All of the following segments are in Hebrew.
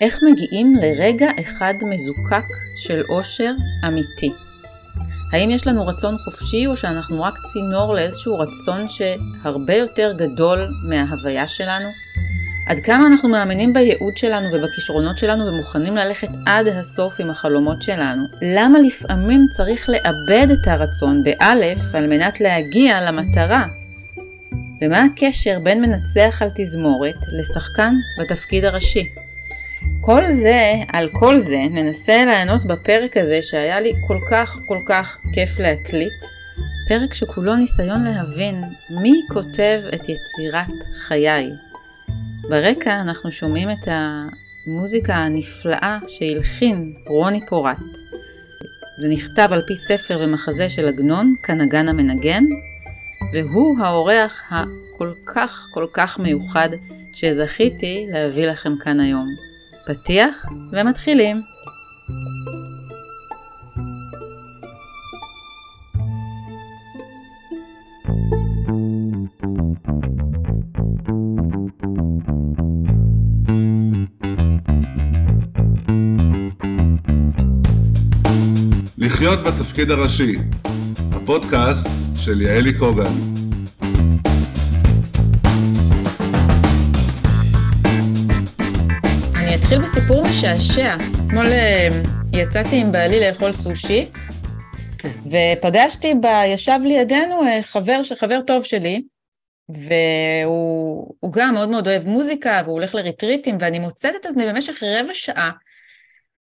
איך מגיעים לרגע אחד מזוקק של אושר אמיתי? האם יש לנו רצון חופשי או שאנחנו רק צינור לאיזשהו רצון שהרבה יותר גדול מההוויה שלנו? עד כמה אנחנו מאמינים בייעוד שלנו ובכישרונות שלנו ומוכנים ללכת עד הסוף עם החלומות שלנו? למה לפעמים צריך לאבד את הרצון באלף על מנת להגיע למטרה? ומה הקשר בין מנצח על תזמורת לשחקן בתפקיד הראשי? כל זה, על כל זה, ננסה לענות בפרק הזה שהיה לי כל כך כל כך כיף להקליט. פרק שכולו ניסיון להבין מי כותב את יצירת חיי. ברקע אנחנו שומעים את המוזיקה הנפלאה שהלחין רוני פורט. זה נכתב על פי ספר ומחזה של עגנון, כנגן המנגן, והוא האורח הכל כך כל כך מיוחד שזכיתי להביא לכם כאן היום. פתיח ומתחילים. לחיות בתפקיד הראשי, הפודקאסט של יעלי קוגן. אתחיל בסיפור משעשע. אתמול אה, יצאתי עם בעלי לאכול סושי, כן. ופגשתי ב... ישב לידינו אה, חבר, חבר טוב שלי, והוא גם מאוד מאוד אוהב מוזיקה, והוא הולך לריטריטים, ואני מוצאת את עצמי במשך רבע שעה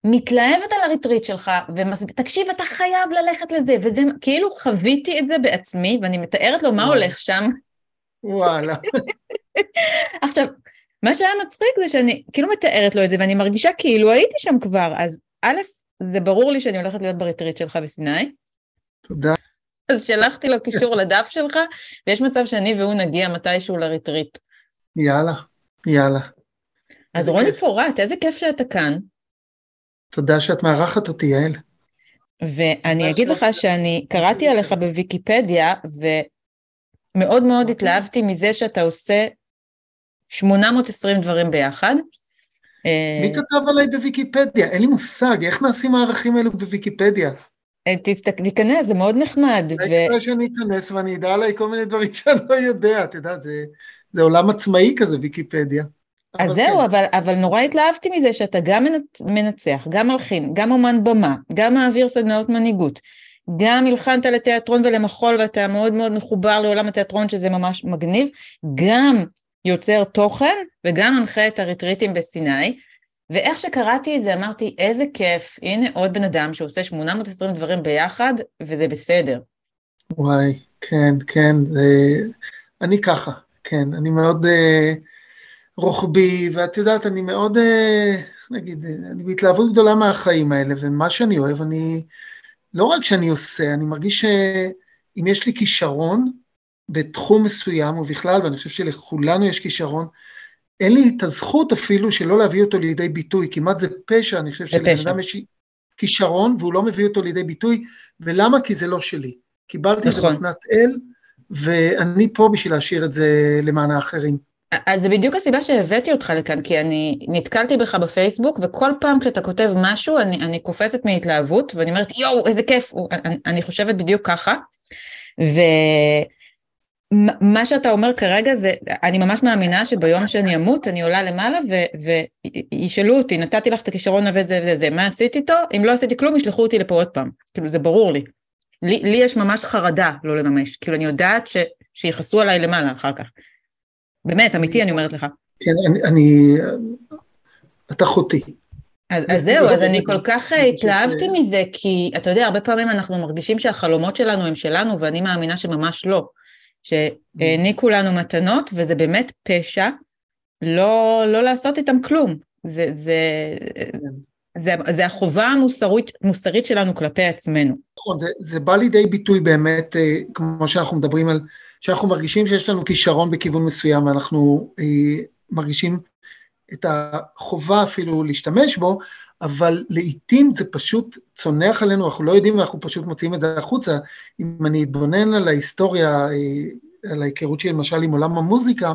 מתלהבת על הריטריט שלך, ותקשיב, אתה חייב ללכת לזה, וזה, כאילו חוויתי את זה בעצמי, ואני מתארת לו מה הולך שם. וואלה. עכשיו, מה שהיה מצחיק זה שאני כאילו מתארת לו את זה, ואני מרגישה כאילו הייתי שם כבר, אז א', זה ברור לי שאני הולכת להיות בריטריט שלך בסיני. תודה. אז שלחתי לו קישור לדף שלך, ויש מצב שאני והוא נגיע מתישהו לריטריט. יאללה, יאללה. אז רוני כיף. פורט, איזה כיף שאתה כאן. תודה שאת מארחת אותי, יעל. ואני אגיד לך שאני קראתי עליך בוויקיפדיה, ומאוד מאוד אוקיי. התלהבתי מזה שאתה עושה 820 דברים ביחד. מי כתב עליי בוויקיפדיה? אין לי מושג, איך נעשים הערכים האלו בוויקיפדיה? אה, תיכנס, זה מאוד נחמד. ו... שאני אכנס ואני אדע עליי כל מיני דברים שאני לא יודע, את יודעת, זה, זה עולם עצמאי כזה, ויקיפדיה. אז זהו, כן. אבל, אבל נורא התלהבתי מזה שאתה גם מנצח, גם מלחין, גם אומן במה, גם מעביר סדנאות מנהיגות, גם הלחנת לתיאטרון ולמחול ואתה מאוד מאוד מחובר לעולם התיאטרון שזה ממש מגניב, גם יוצר תוכן וגם מנחה את הריטריטים בסיני. ואיך שקראתי את זה אמרתי, איזה כיף, הנה עוד בן אדם שעושה 820 דברים ביחד, וזה בסדר. וואי, כן, כן, זה... אני ככה, כן, אני מאוד uh, רוחבי, ואת יודעת, אני מאוד, uh, נגיד, אני בהתלהבות גדולה מהחיים האלה, ומה שאני אוהב, אני, לא רק שאני עושה, אני מרגיש שאם יש לי כישרון, בתחום מסוים ובכלל, ואני חושב שלכולנו יש כישרון, אין לי את הזכות אפילו שלא להביא אותו לידי ביטוי, כמעט זה פשע, אני חושב שלבן אדם יש כישרון והוא לא מביא אותו לידי ביטוי, ולמה? כי זה לא שלי. קיבלתי נכון. את זה נכון. מתנת אל, ואני פה בשביל להשאיר את זה למען האחרים. אז זה בדיוק הסיבה שהבאתי אותך לכאן, כי אני נתקלתי בך בפייסבוק, וכל פעם כשאתה כותב משהו, אני, אני קופצת מהתלהבות, ואני אומרת, יואו, איזה כיף, אני, אני חושבת בדיוק ככה. ו... מה שאתה אומר כרגע זה, אני ממש מאמינה שביום שאני אמות אני עולה למעלה וישאלו אותי, נתתי לך את הכישרון הזה וזה, מה עשית איתו? אם לא עשיתי כלום ישלחו אותי לפה עוד פעם, כאילו זה ברור לי. לי, לי יש ממש חרדה לא לממש, כאילו אני יודעת ש, שיחסו עליי למעלה אחר כך. באמת, אמיתי אני אומרת לך. כן, אני, אני את אחותי. אז, אז זהו, אז אני כל כך התלהבתי מזה, כי אתה יודע, הרבה פעמים אנחנו מרגישים שהחלומות שלנו הם שלנו, ואני מאמינה שממש לא. שהעניקו לנו מתנות, וזה באמת פשע לא, לא לעשות איתם כלום. זה, זה, זה, זה החובה המוסרית, המוסרית שלנו כלפי עצמנו. נכון, זה, זה בא לידי ביטוי באמת, אה, כמו שאנחנו מדברים על, שאנחנו מרגישים שיש לנו כישרון בכיוון מסוים, ואנחנו אה, מרגישים את החובה אפילו להשתמש בו, אבל לעיתים זה פשוט צונח עלינו, אנחנו לא יודעים ואנחנו פשוט מוציאים את זה החוצה. אם אני אתבונן על ההיסטוריה, אה, על ההיכרות שלי למשל עם עולם המוזיקה,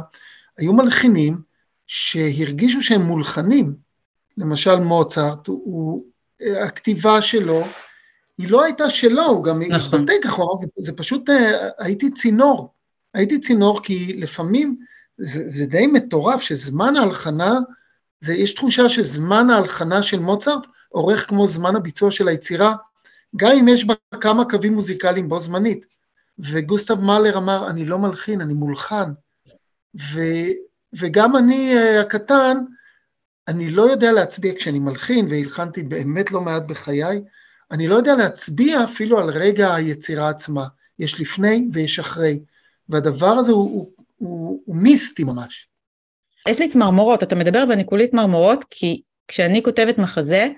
היו מלחינים שהרגישו שהם מולחנים, למשל מוצרט, הוא, הכתיבה שלו, היא לא הייתה שלו, הוא גם נכון. התבטא ככה, זה, זה פשוט, אה, הייתי צינור, הייתי צינור כי לפעמים זה, זה די מטורף שזמן ההלחנה, זה, יש תחושה שזמן ההלחנה של מוצרט אורך כמו זמן הביצוע של היצירה, גם אם יש בה כמה קווים מוזיקליים בו זמנית. וגוסטב מאלר אמר, אני לא מלחין, אני מולחן. ו, וגם אני אה, הקטן, אני לא יודע להצביע כשאני מלחין, והלחנתי באמת לא מעט בחיי, אני לא יודע להצביע אפילו על רגע היצירה עצמה. יש לפני ויש אחרי. והדבר הזה הוא, הוא, הוא, הוא מיסטי ממש. יש לי צמרמורות, אתה מדבר ואני כולי צמרמורות, כי כשאני כותבת מחזה,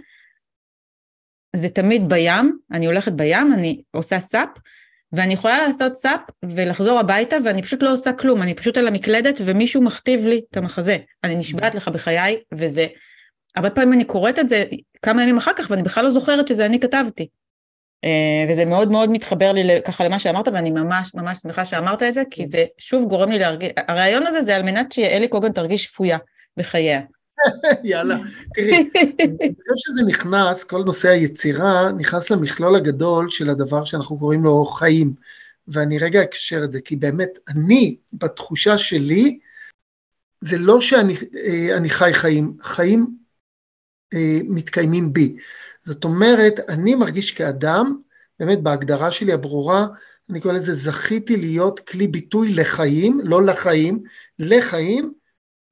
זה תמיד בים, אני הולכת בים, אני עושה סאפ, ואני יכולה לעשות סאפ ולחזור הביתה, ואני פשוט לא עושה כלום, אני פשוט על המקלדת ומישהו מכתיב לי את המחזה. אני נשבעת לך בחיי, וזה... הרבה פעמים אני קוראת את זה כמה ימים אחר כך, ואני בכלל לא זוכרת שזה אני כתבתי. אה, וזה מאוד מאוד מתחבר לי ככה למה שאמרת, ואני ממש ממש שמחה שאמרת את זה, כי זה שוב גורם לי להרגיש... הרעיון הזה זה על מנת שאלי קוגן תרגיש שפויה בחייה. יאללה, תראי, חושב שזה נכנס, כל נושא היצירה נכנס למכלול הגדול של הדבר שאנחנו קוראים לו חיים. ואני רגע אקשר את זה, כי באמת, אני, בתחושה שלי, זה לא שאני אה, חי חיים, חיים אה, מתקיימים בי. זאת אומרת, אני מרגיש כאדם, באמת בהגדרה שלי הברורה, אני קורא לזה זכיתי להיות כלי ביטוי לחיים, לא לחיים, לחיים,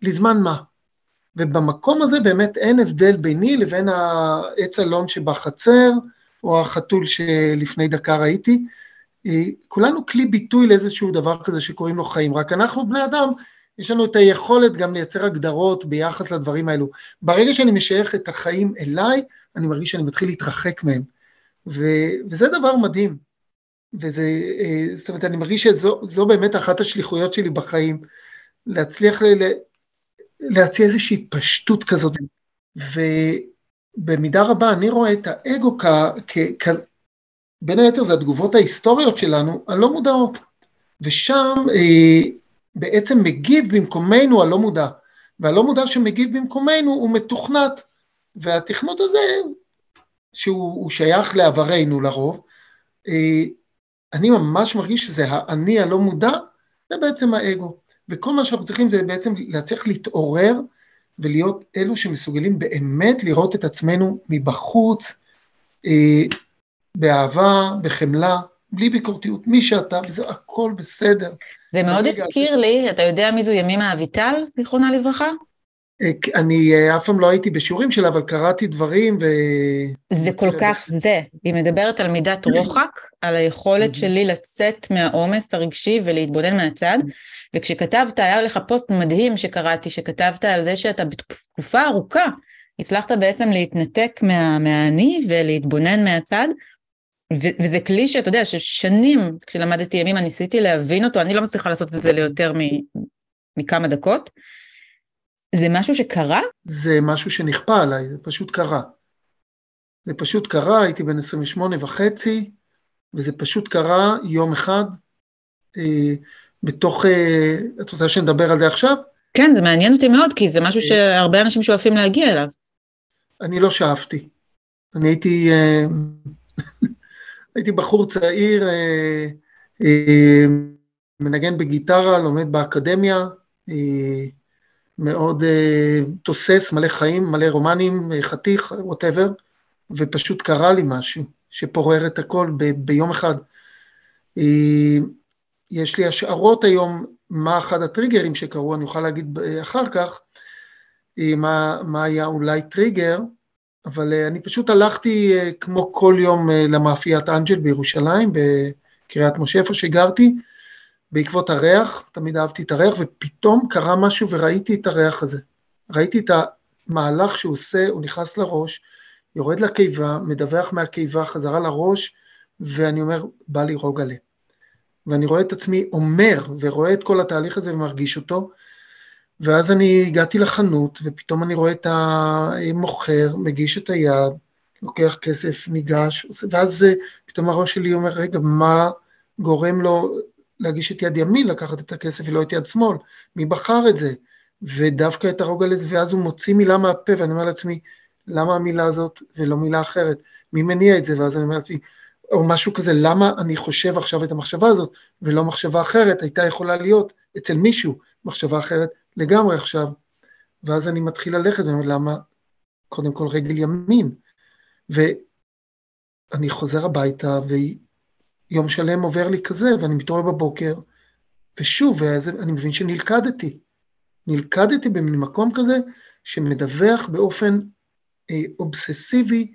לזמן מה. ובמקום הזה באמת אין הבדל ביני לבין העץ אלון שבחצר, או החתול שלפני דקה ראיתי. אה, כולנו כלי ביטוי לאיזשהו דבר כזה שקוראים לו חיים, רק אנחנו בני אדם, יש לנו את היכולת גם לייצר הגדרות ביחס לדברים האלו. ברגע שאני משייך את החיים אליי, אני מרגיש שאני מתחיל להתרחק מהם. ו, וזה דבר מדהים. וזה, אה, זאת אומרת, אני מרגיש שזו באמת אחת השליחויות שלי בחיים, להצליח ל, להציע איזושהי פשטות כזאת. ובמידה רבה אני רואה את האגו כ... כ, כ בין היתר זה התגובות ההיסטוריות שלנו, הלא מודעות. ושם אה, בעצם מגיב במקומנו הלא מודע. והלא מודע שמגיב במקומנו הוא מתוכנת. והתכנות הזה, שהוא שייך לעברנו לרוב, אה, אני ממש מרגיש שזה האני הלא מודע, זה בעצם האגו. וכל מה שאנחנו צריכים זה בעצם להצליח להתעורר ולהיות אלו שמסוגלים באמת לראות את עצמנו מבחוץ, אה, באהבה, בחמלה, בלי ביקורתיות, מי שאתה, וזה הכל בסדר. זה מאוד הזכיר לי, אתה יודע מי זו ימימה אביטל, זיכרונה לברכה? אני אה, אף פעם לא הייתי בשיעורים שלה, אבל קראתי דברים ו... זה כל כך זה. היא מדברת על מידת רוחק, על היכולת שלי לצאת מהעומס הרגשי ולהתבונן מהצד, וכשכתבת, היה לך פוסט מדהים שקראתי, שכתבת על זה שאתה בתקופה ארוכה הצלחת בעצם להתנתק מה, מהאני ולהתבונן מהצד, ו- וזה כלי שאתה יודע, ששנים כשלמדתי ימימה ניסיתי להבין אותו, אני לא מצליחה לעשות את זה ליותר מ- מכמה דקות. זה משהו שקרה? זה משהו שנכפה עליי, זה פשוט קרה. זה פשוט קרה, הייתי בן 28 וחצי, וזה פשוט קרה יום אחד, אה, בתוך, אה, את רוצה שנדבר על זה עכשיו? כן, זה מעניין אותי מאוד, כי זה משהו שהרבה אנשים שואפים להגיע אליו. אני לא שאפתי. אני הייתי, אה, הייתי בחור צעיר, אה, אה, מנגן בגיטרה, לומד באקדמיה, אה, מאוד uh, תוסס, מלא חיים, מלא רומנים, חתיך, ווטאבר, ופשוט קרה לי משהו שפורר את הכל ב- ביום אחד. יש לי השערות היום מה אחד הטריגרים שקרו, אני אוכל להגיד אחר כך מה, מה היה אולי טריגר, אבל uh, אני פשוט הלכתי uh, כמו כל יום uh, למאפיית אנג'ל בירושלים, בקריית משה, איפה שגרתי, בעקבות הריח, תמיד אהבתי את הריח, ופתאום קרה משהו וראיתי את הריח הזה. ראיתי את המהלך שהוא עושה, הוא נכנס לראש, יורד לקיבה, מדווח מהקיבה חזרה לראש, ואני אומר, בא לי רוגלה. ואני רואה את עצמי אומר, ורואה את כל התהליך הזה ומרגיש אותו, ואז אני הגעתי לחנות, ופתאום אני רואה את המוכר, מגיש את היד, לוקח כסף, ניגש, ואז פתאום הראש שלי אומר, רגע, מה גורם לו להגיש את יד ימין, לקחת את הכסף ולא את יד שמאל, מי בחר את זה? ודווקא את הרוגלס, ואז הוא מוציא מילה מהפה, ואני אומר לעצמי, למה המילה הזאת ולא מילה אחרת? מי מניע את זה? ואז אני אומר לעצמי, או משהו כזה, למה אני חושב עכשיו את המחשבה הזאת, ולא מחשבה אחרת, הייתה יכולה להיות אצל מישהו מחשבה אחרת לגמרי עכשיו. ואז אני מתחיל ללכת, ואומר, למה? קודם כל רגל ימין. ואני חוזר הביתה, ויום שלם עובר לי כזה, ואני מתעורר בבוקר, ושוב, ואז אני מבין שנלכדתי. נלכדתי במקום כזה שמדווח באופן אה, אובססיבי,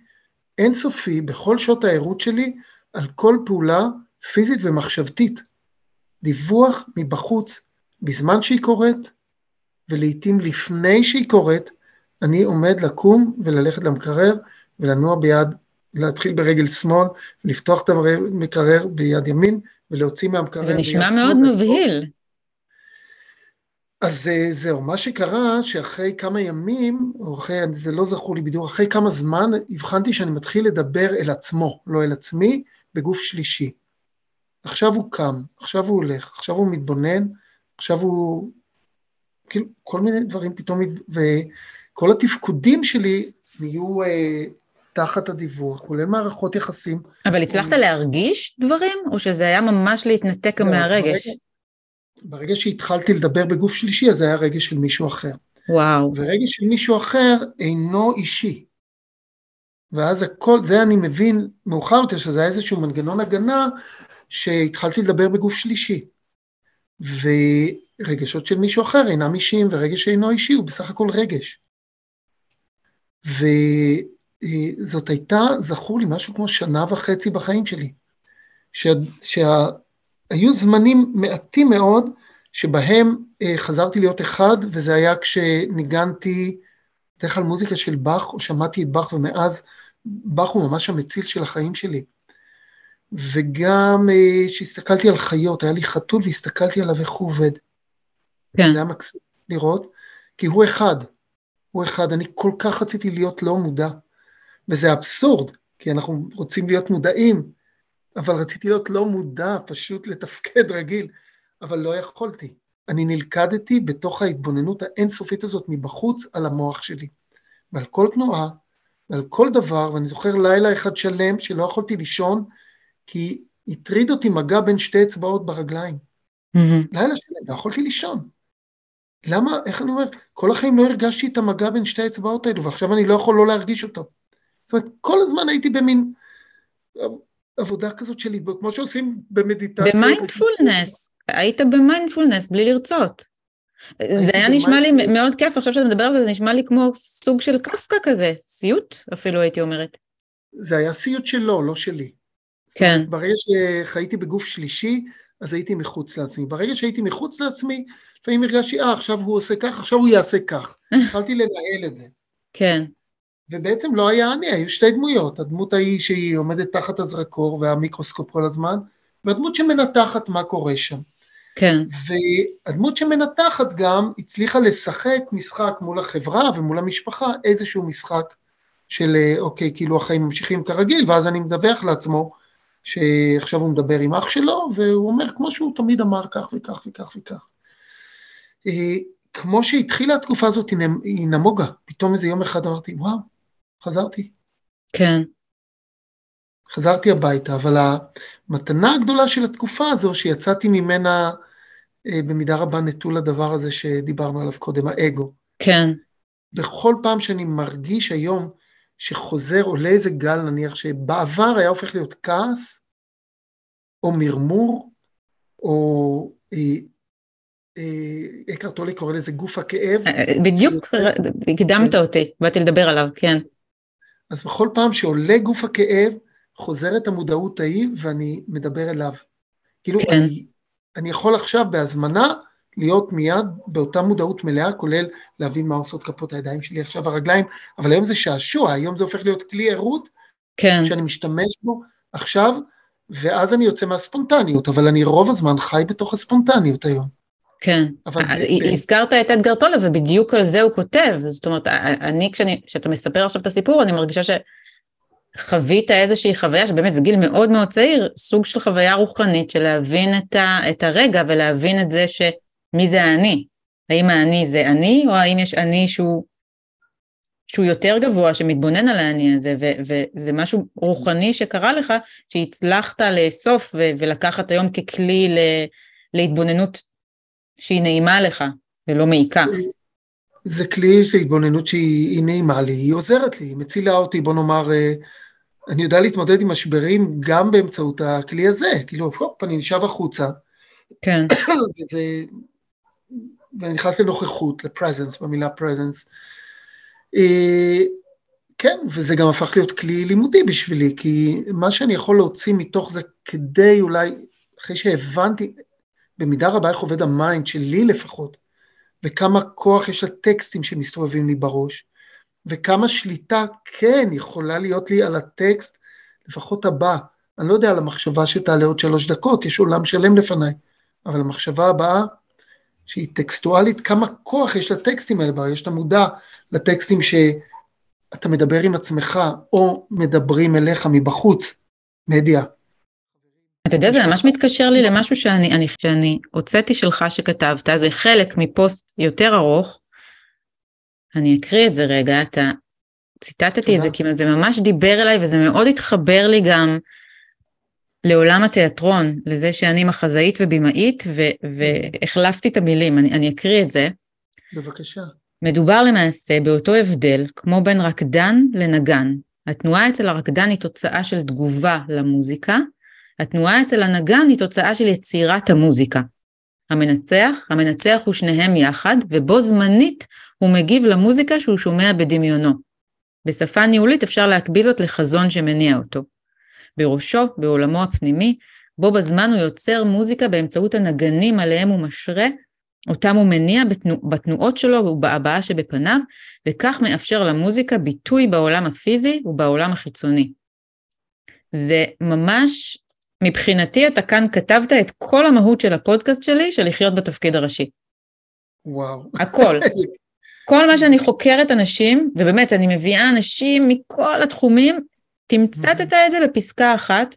אינסופי, בכל שעות הערות שלי, על כל פעולה פיזית ומחשבתית. דיווח מבחוץ, בזמן שהיא קורית, ולעיתים לפני שהיא קורית, אני עומד לקום וללכת למקרר ולנוע ביד, להתחיל ברגל שמאל, לפתוח את המקרר ביד ימין ולהוציא מהמקרר ביד שמאל. זה נשמע מאוד מבהיל. אז זהו, מה שקרה שאחרי כמה ימים, או אחרי, זה לא זכור לי בדיוק, אחרי כמה זמן הבחנתי שאני מתחיל לדבר אל עצמו, לא אל עצמי, בגוף שלישי. עכשיו הוא קם, עכשיו הוא הולך, עכשיו הוא מתבונן, עכשיו הוא... כאילו, כל מיני דברים פתאום, וכל התפקודים שלי נהיו אה, תחת הדיווח, כולל מערכות יחסים. אבל הצלחת להרגיש דברים, או שזה היה ממש להתנתק מהרגש? ברגע, ברגע שהתחלתי לדבר בגוף שלישי, אז זה היה רגש של מישהו אחר. וואו. ורגש של מישהו אחר אינו אישי. ואז הכל, זה אני מבין מאוחר יותר, שזה היה איזשהו מנגנון הגנה, שהתחלתי לדבר בגוף שלישי. ורגשות של מישהו אחר אינם אישיים, ורגש שאינו אישי הוא בסך הכל רגש. וזאת הייתה, זכור לי, משהו כמו שנה וחצי בחיים שלי. שה, שה, זמנים מעטים מאוד שבהם אה, חזרתי להיות אחד, וזה היה כשניגנתי בדרך כלל מוזיקה של באך, או שמעתי את באך, ומאז באך הוא ממש המציל של החיים שלי. וגם כשהסתכלתי אה, על חיות, היה לי חתול והסתכלתי עליו איך הוא עובד. כן. זה היה מקסים לראות, כי הוא אחד, הוא אחד. אני כל כך רציתי להיות לא מודע, וזה אבסורד, כי אנחנו רוצים להיות מודעים, אבל רציתי להיות לא מודע, פשוט לתפקד רגיל, אבל לא יכולתי. אני נלכדתי בתוך ההתבוננות האינסופית הזאת מבחוץ על המוח שלי, ועל כל תנועה, ועל כל דבר, ואני זוכר לילה אחד שלם שלא יכולתי לישון, כי הטריד אותי מגע בין שתי אצבעות ברגליים. Mm-hmm. לילה שלם, לא יכולתי לישון. למה, איך אני אומר, כל החיים לא הרגשתי את המגע בין שתי האצבעות האלו, ועכשיו אני לא יכול לא להרגיש אותו. זאת אומרת, כל הזמן הייתי במין עבודה כזאת של התבוננות, כמו שעושים במדיטציה. במיינדפולנס, היית במיינדפולנס בלי לרצות. זה היה נשמע לי מאוד כיף, עכשיו שאתה מדבר על זה, זה נשמע לי כמו סוג של קפקא כזה, סיוט אפילו הייתי אומרת. זה היה סיוט שלו, לא שלי. כן. ברגע שחייתי בגוף שלישי, אז הייתי מחוץ לעצמי. ברגע שהייתי מחוץ לעצמי, לפעמים הרגשתי, אה, עכשיו הוא עושה כך, עכשיו הוא יעשה כך. התחלתי לנהל את זה. כן. ובעצם לא היה אני, היו שתי דמויות, הדמות ההיא שהיא עומדת תחת הזרקור והמיקרוסקופ כל הזמן, והדמות שמנתחת מה קורה שם. כן. והדמות שמנתחת גם הצליחה לשחק משחק מול החברה ומול המשפחה, איזשהו משחק של אוקיי, כאילו החיים ממשיכים כרגיל, ואז אני מדווח לעצמו שעכשיו הוא מדבר עם אח שלו, והוא אומר כמו שהוא תמיד אמר כך וכך וכך וכך. אה, כמו שהתחילה התקופה הזאת היא נמוגה, פתאום איזה יום אחד אמרתי, וואו, חזרתי. כן. חזרתי הביתה, אבל המתנה הגדולה של התקופה הזו, שיצאתי ממנה אה, במידה רבה נטול הדבר הזה שדיברנו עליו קודם, האגו. כן. בכל פעם שאני מרגיש היום שחוזר, עולה איזה גל נניח, שבעבר היה הופך להיות כעס, או מרמור, או אקרט טולי קורא לזה גוף הכאב. בדיוק, הקדמת כן. אותי, באתי לדבר עליו, כן. אז בכל פעם שעולה גוף הכאב, חוזרת המודעות ההיא ואני מדבר אליו. כאילו, כן. אני, אני יכול עכשיו בהזמנה להיות מיד באותה מודעות מלאה, כולל להבין מה עושות כפות הידיים שלי עכשיו הרגליים, אבל היום זה שעשוע, היום זה הופך להיות כלי ערות, כן. שאני משתמש בו עכשיו, ואז אני יוצא מהספונטניות, אבל אני רוב הזמן חי בתוך הספונטניות היום. כן, אבל הזכרת את אדגר טולה ובדיוק על זה הוא כותב, זאת אומרת, אני כשאני, כשאתה מספר עכשיו את הסיפור, אני מרגישה שחווית איזושהי חוויה, שבאמת זה גיל מאוד מאוד צעיר, סוג של חוויה רוחנית של להבין את, ה, את הרגע ולהבין את זה שמי זה אני. האם האני זה אני, או האם יש אני שהוא, שהוא יותר גבוה, שמתבונן על האני הזה, ו, וזה משהו רוחני שקרה לך, שהצלחת לאסוף ו, ולקחת היום ככלי ל, להתבוננות שהיא נעימה לך ולא מעיקה. זה כלי להתבוננות שהיא נעימה לי, היא עוזרת לי, היא מצילה אותי, בוא נאמר, אה, אני יודע להתמודד עם משברים גם באמצעות הכלי הזה, כאילו, הופ, אני נשאב החוצה. כן. וזה, ואני נכנס לנוכחות, לפרזנס, במילה פרזנס. אה, כן, וזה גם הפך להיות כלי לימודי בשבילי, כי מה שאני יכול להוציא מתוך זה כדי אולי, אחרי שהבנתי במידה רבה איך עובד ה mind שלי לפחות, וכמה כוח יש לטקסטים שמסתובבים לי בראש, וכמה שליטה כן יכולה להיות לי על הטקסט, לפחות הבא. אני לא יודע על המחשבה שתעלה עוד שלוש דקות, יש עולם שלם לפניי, אבל המחשבה הבאה, שהיא טקסטואלית, כמה כוח יש לטקסטים האלה יש את המודע לטקסטים שאתה מדבר עם עצמך, או מדברים אליך מבחוץ, מדיה. אתה יודע, זה ממש מתקשר לי למשהו שאני, אני, שאני הוצאתי שלך שכתבת, זה חלק מפוסט יותר ארוך. אני אקריא את זה רגע, אתה ציטטתי את זה, כי זה ממש דיבר אליי וזה מאוד התחבר לי גם לעולם התיאטרון, לזה שאני מחזאית ובימאית, והחלפתי את המילים, אני, אני אקריא את זה. בבקשה. מדובר למעשה באותו הבדל, כמו בין רקדן לנגן. התנועה אצל הרקדן היא תוצאה של תגובה למוזיקה, התנועה אצל הנגן היא תוצאה של יצירת המוזיקה. המנצח, המנצח הוא שניהם יחד, ובו זמנית הוא מגיב למוזיקה שהוא שומע בדמיונו. בשפה ניהולית אפשר להקביל זאת לחזון שמניע אותו. בראשו, בעולמו הפנימי, בו בזמן הוא יוצר מוזיקה באמצעות הנגנים עליהם הוא משרה, אותם הוא מניע בתנוע, בתנועות שלו ובהבעה שבפניו, וכך מאפשר למוזיקה ביטוי בעולם הפיזי ובעולם החיצוני. זה ממש מבחינתי אתה כאן כתבת את כל המהות של הפודקאסט שלי, של לחיות בתפקיד הראשי. וואו. הכל. כל מה שאני חוקרת אנשים, ובאמת, אני מביאה אנשים מכל התחומים, תמצתת את זה בפסקה אחת,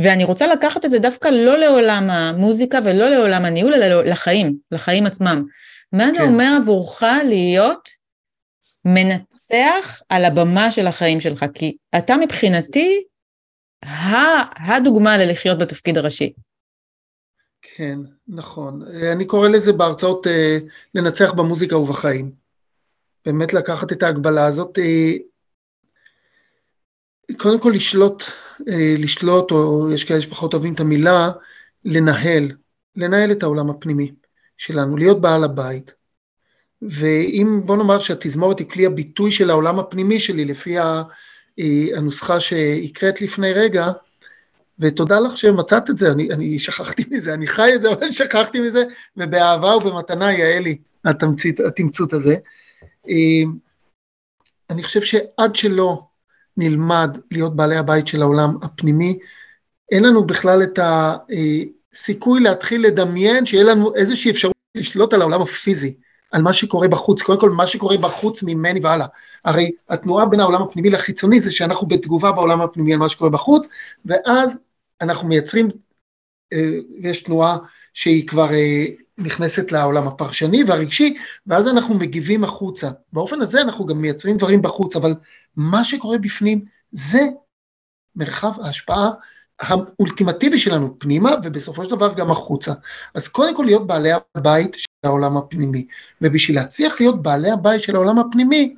ואני רוצה לקחת את זה דווקא לא לעולם המוזיקה ולא לעולם הניהול, אלא לחיים, לחיים עצמם. מה זה כן. אומר עבורך להיות מנצח על הבמה של החיים שלך? כי אתה מבחינתי הדוגמה ללחיות בתפקיד הראשי. כן, נכון. אני קורא לזה בהרצאות אה, לנצח במוזיקה ובחיים. באמת לקחת את ההגבלה הזאת, אה, קודם כל לשלוט, אה, לשלוט, או יש כאלה שפחות אוהבים את המילה, לנהל, לנהל את העולם הפנימי שלנו, להיות בעל הבית. ואם, בוא נאמר שהתזמורת היא כלי הביטוי של העולם הפנימי שלי, לפי היא הנוסחה שהקראת לפני רגע, ותודה לך שמצאת את זה, אני, אני שכחתי מזה, אני חי את זה, אבל שכחתי מזה, ובאהבה ובמתנה יעלי התמצית, התמצות הזה. אה, אני חושב שעד שלא נלמד להיות בעלי הבית של העולם הפנימי, אין לנו בכלל את הסיכוי להתחיל לדמיין שיהיה לנו איזושהי אפשרות לשלוט על העולם הפיזי. על מה שקורה בחוץ, קודם כל מה שקורה בחוץ ממני והלאה. הרי התנועה בין העולם הפנימי לחיצוני זה שאנחנו בתגובה בעולם הפנימי על מה שקורה בחוץ, ואז אנחנו מייצרים, אה, יש תנועה שהיא כבר אה, נכנסת לעולם הפרשני והרגשי, ואז אנחנו מגיבים החוצה. באופן הזה אנחנו גם מייצרים דברים בחוץ, אבל מה שקורה בפנים זה מרחב ההשפעה האולטימטיבי שלנו פנימה, ובסופו של דבר גם החוצה. אז קודם כל להיות בעלי הבית של העולם הפנימי. ובשביל להצליח להיות בעלי הבית של העולם הפנימי,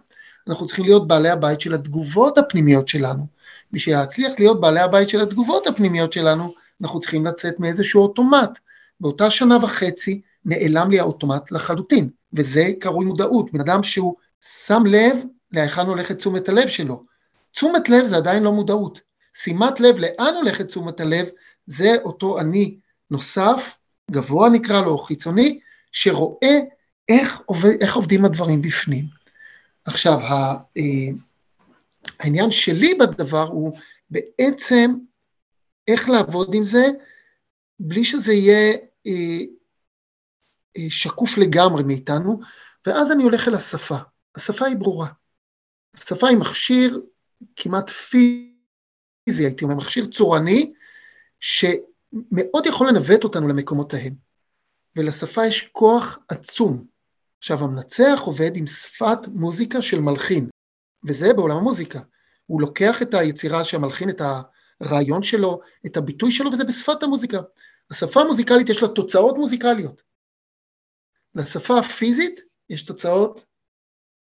אנחנו צריכים להיות בעלי הבית של התגובות הפנימיות שלנו. בשביל להצליח להיות בעלי הבית של התגובות הפנימיות שלנו, אנחנו צריכים לצאת מאיזשהו אוטומט. באותה שנה וחצי נעלם לי האוטומט לחלוטין, וזה קרוי מודעות. בן אדם שהוא שם לב להיכן הולכת תשומת הלב שלו. תשומת לב זה עדיין לא מודעות. שימת לב לאן הולכת תשומת הלב, זה אותו אני נוסף, גבוה נקרא לו, חיצוני, שרואה איך, עובד, איך עובדים הדברים בפנים. עכשיו, אה, העניין שלי בדבר הוא בעצם איך לעבוד עם זה, בלי שזה יהיה אה, אה, שקוף לגמרי מאיתנו, ואז אני הולך אל השפה. השפה היא ברורה. השפה היא מכשיר כמעט פיזי. פיזי, הייתי אומר, מכשיר צורני, שמאוד יכול לנווט אותנו למקומות ההם. ולשפה יש כוח עצום, עכשיו, המנצח עובד עם שפת מוזיקה של מלחין, וזה בעולם המוזיקה. הוא לוקח את היצירה שהמלחין, את הרעיון שלו, את הביטוי שלו, וזה בשפת המוזיקה. השפה המוזיקלית יש לה תוצאות מוזיקליות. לשפה הפיזית יש תוצאות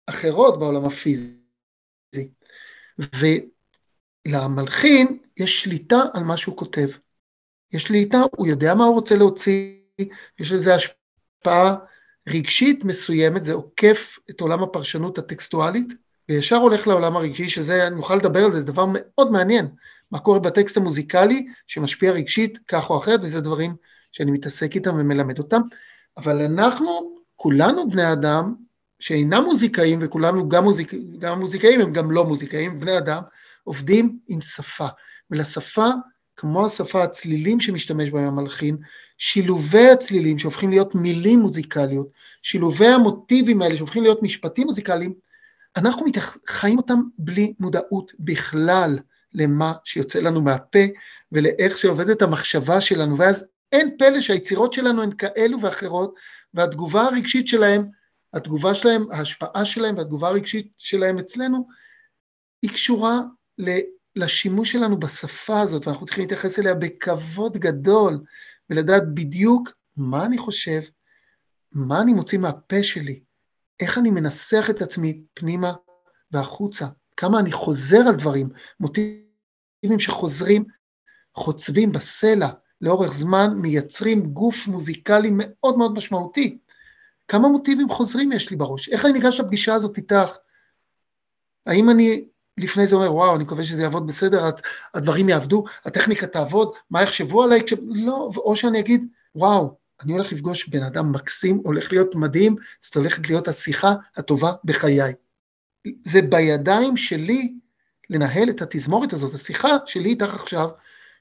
אחרות בעולם הפיזי. ולמלחין יש שליטה על מה שהוא כותב. יש שליטה, הוא יודע מה הוא רוצה להוציא, יש לזה השפעה רגשית מסוימת, זה עוקף את עולם הפרשנות הטקסטואלית, וישר הולך לעולם הרגשי, שזה, אני מוכן לדבר על זה, זה דבר מאוד מעניין, מה קורה בטקסט המוזיקלי שמשפיע רגשית כך או אחרת, וזה דברים שאני מתעסק איתם ומלמד אותם, אבל אנחנו, כולנו בני אדם, שאינם מוזיקאים, וכולנו גם, מוזיק, גם מוזיקאים, הם גם לא מוזיקאים, בני אדם, עובדים עם שפה, ולשפה כמו השפה, הצלילים שמשתמש בהם המלחין, שילובי הצלילים שהופכים להיות מילים מוזיקליות, שילובי המוטיבים האלה שהופכים להיות משפטים מוזיקליים, אנחנו חיים אותם בלי מודעות בכלל למה שיוצא לנו מהפה ולאיך שעובדת המחשבה שלנו, ואז אין פלא שהיצירות שלנו הן כאלו ואחרות, והתגובה הרגשית שלהם, התגובה שלהם, ההשפעה שלהם והתגובה הרגשית שלהם אצלנו, היא קשורה לשימוש שלנו בשפה הזאת, ואנחנו צריכים להתייחס אליה בכבוד גדול, ולדעת בדיוק מה אני חושב, מה אני מוציא מהפה שלי, איך אני מנסח את עצמי פנימה והחוצה, כמה אני חוזר על דברים, מוטיבים שחוזרים, חוצבים בסלע, לאורך זמן מייצרים גוף מוזיקלי מאוד מאוד משמעותי. כמה מוטיבים חוזרים יש לי בראש? איך אני ניגש לפגישה הזאת איתך? האם אני לפני זה אומר, וואו, אני מקווה שזה יעבוד בסדר, הדברים יעבדו, הטכניקה תעבוד, מה יחשבו עליי? לא, או שאני אגיד, וואו, אני הולך לפגוש בן אדם מקסים, הולך להיות מדהים, זאת הולכת להיות השיחה הטובה בחיי. זה בידיים שלי לנהל את התזמורת הזאת, השיחה שלי איתך עכשיו,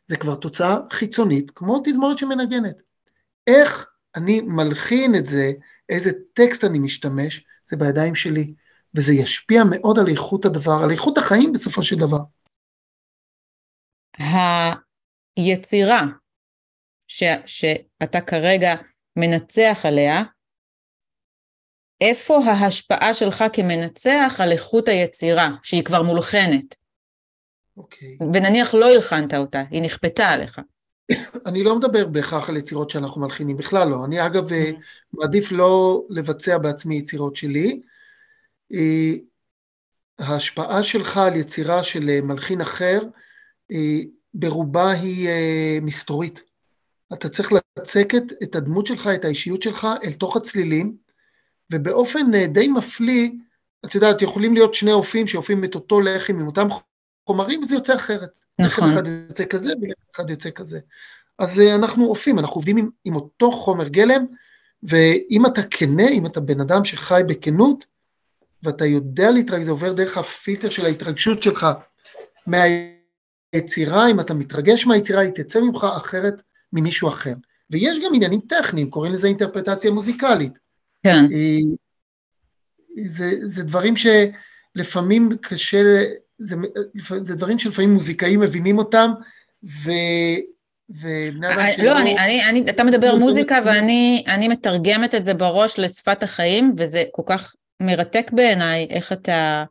זה כבר תוצאה חיצונית, כמו תזמורת שמנגנת. איך אני מלחין את זה, איזה טקסט אני משתמש, זה בידיים שלי. וזה ישפיע מאוד על איכות הדבר, על איכות החיים בסופו של דבר. היצירה ש, שאתה כרגע מנצח עליה, איפה ההשפעה שלך כמנצח על איכות היצירה, שהיא כבר מולחנת? אוקיי. ונניח לא הלחנת אותה, היא נכפתה עליך. אני לא מדבר בהכרח על יצירות שאנחנו מלחינים, בכלל לא. אני אגב mm-hmm. מעדיף לא לבצע בעצמי יצירות שלי, ההשפעה שלך על יצירה של אה, מלחין אחר, ברובה היא אה, מסתורית. אתה צריך לצקת את הדמות שלך, את האישיות שלך, אל תוך הצלילים, ובאופן אה, די מפליא, את יודעת, יכולים להיות שני אופים שאופים את אותו לחם עם אותם חומרים, וזה יוצא אחרת. נכון. אחד יוצא כזה, ולחם אחד יוצא כזה. אז אנחנו אופים, אנחנו עובדים עם, עם אותו חומר גלם, ואם אתה כנה, אם אתה בן אדם שחי בכנות, ואתה יודע להתרגש, זה עובר דרך הפילטר של ההתרגשות שלך מהיצירה, אם אתה מתרגש מהיצירה, היא תצא ממך אחרת ממישהו אחר. ויש גם עניינים טכניים, קוראים לזה אינטרפרטציה מוזיקלית. כן. זה, זה דברים שלפעמים קשה, זה, זה דברים שלפעמים מוזיקאים מבינים אותם, ו... ובני אדם שלא... לא, אני, אני, אני, אתה מדבר מוזיקה ואני מתרגמת את זה בראש לשפת החיים, וזה כל כך מרתק בעיניי איך אתה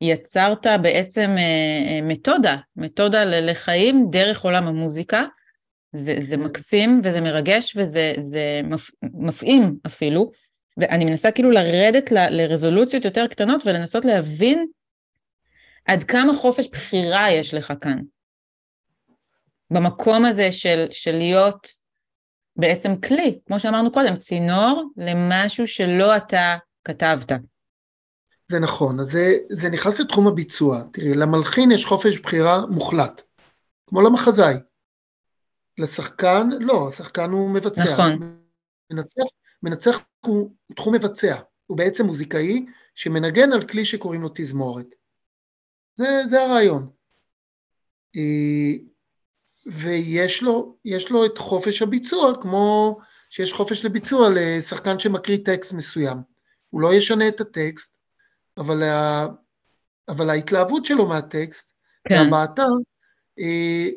יצרת בעצם אה, אה, מתודה, מתודה לחיים דרך עולם המוזיקה. זה, זה כן. מקסים וזה מרגש וזה זה מפ, מפעים אפילו, ואני מנסה כאילו לרדת ל, לרזולוציות יותר קטנות ולנסות להבין עד כמה חופש בחירה יש לך כאן. במקום הזה של, של להיות בעצם כלי, כמו שאמרנו קודם, צינור למשהו שלא אתה כתבת. זה נכון, אז זה, זה נכנס לתחום הביצוע. תראי, למלחין יש חופש בחירה מוחלט, כמו למחזאי. לשחקן, לא, השחקן הוא מבצע. נכון. מנצח, מנצח הוא תחום מבצע, הוא בעצם מוזיקאי שמנגן על כלי שקוראים לו תזמורת. זה, זה הרעיון. אה, ויש לו, לו את חופש הביצוע, כמו שיש חופש לביצוע לשחקן שמקריא טקסט מסוים. הוא לא ישנה את הטקסט, אבל, ה... אבל ההתלהבות שלו מהטקסט, כן. והבעתה, אה,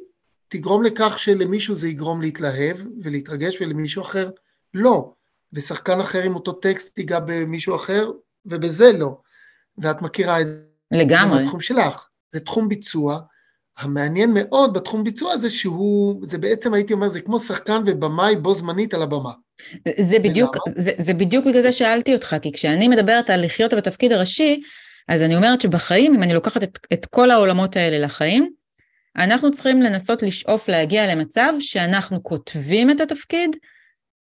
תגרום לכך שלמישהו זה יגרום להתלהב ולהתרגש ולמישהו אחר לא. ושחקן אחר עם אותו טקסט ייגע במישהו אחר, ובזה לא. ואת מכירה את. לגמרי. זה מהתחום שלך. זה תחום ביצוע. המעניין מאוד בתחום ביצוע זה שהוא, זה בעצם הייתי אומר, זה כמו שחקן ובמאי בו זמנית על הבמה. זה בדיוק, זה, זה בדיוק בגלל זה שאלתי אותך, כי כשאני מדברת על לחיות בתפקיד הראשי, אז אני אומרת שבחיים, אם אני לוקחת את, את כל העולמות האלה לחיים, אנחנו צריכים לנסות לשאוף להגיע למצב שאנחנו כותבים את התפקיד,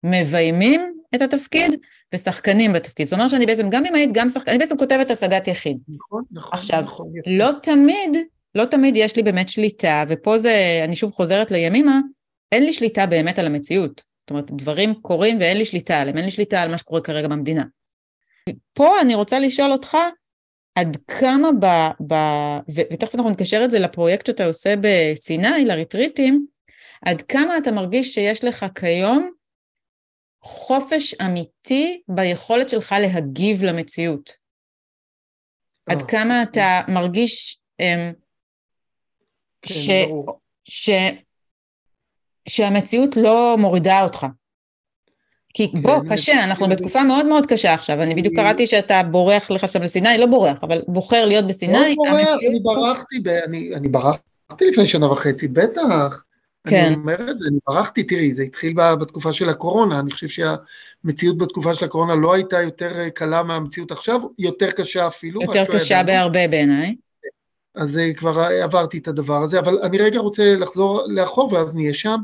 מביימים את התפקיד ושחקנים בתפקיד. זאת אומרת שאני בעצם, גם אם היית גם שחקן, אני בעצם כותבת הצגת יחיד. נכון, נכון, עכשיו, נכון. לא תמיד, לא תמיד יש לי באמת שליטה, ופה זה, אני שוב חוזרת לימימה, אין לי שליטה באמת על המציאות. זאת אומרת, דברים קורים ואין לי שליטה עליהם, אין לי שליטה על מה שקורה כרגע במדינה. פה אני רוצה לשאול אותך, עד כמה ב... ב ו, ותכף אנחנו נקשר את זה לפרויקט שאתה עושה בסיני, לריטריטים, עד כמה אתה מרגיש שיש לך כיום חופש אמיתי ביכולת שלך להגיב למציאות? עד אה, כמה אתה מרגיש אמ, כן, ש, ברור. ש, שהמציאות לא מורידה אותך? כי בוא, כן, קשה, אנחנו בתקופה מאוד מאוד קשה עכשיו, אני בדיוק קראתי שאתה בורח לך שם לסיני, לא בורח, אבל בוחר להיות בסיני, לא בורח, אני ברחתי, ב- אני אני ברחתי לפני שנה וחצי, בטח. כן. אני אומר את זה, אני ברחתי, תראי, זה התחיל בתקופה של הקורונה, אני חושב שהמציאות בתקופה של הקורונה לא הייתה יותר אה, קלה מהמציאות עכשיו, יותר קשה אפילו. יותר לא קשה. בהרבה בעיניי. אז אה, כבר עברתי את הדבר הזה, אבל אני רגע רוצה לחזור לאחור ואז נהיה שם,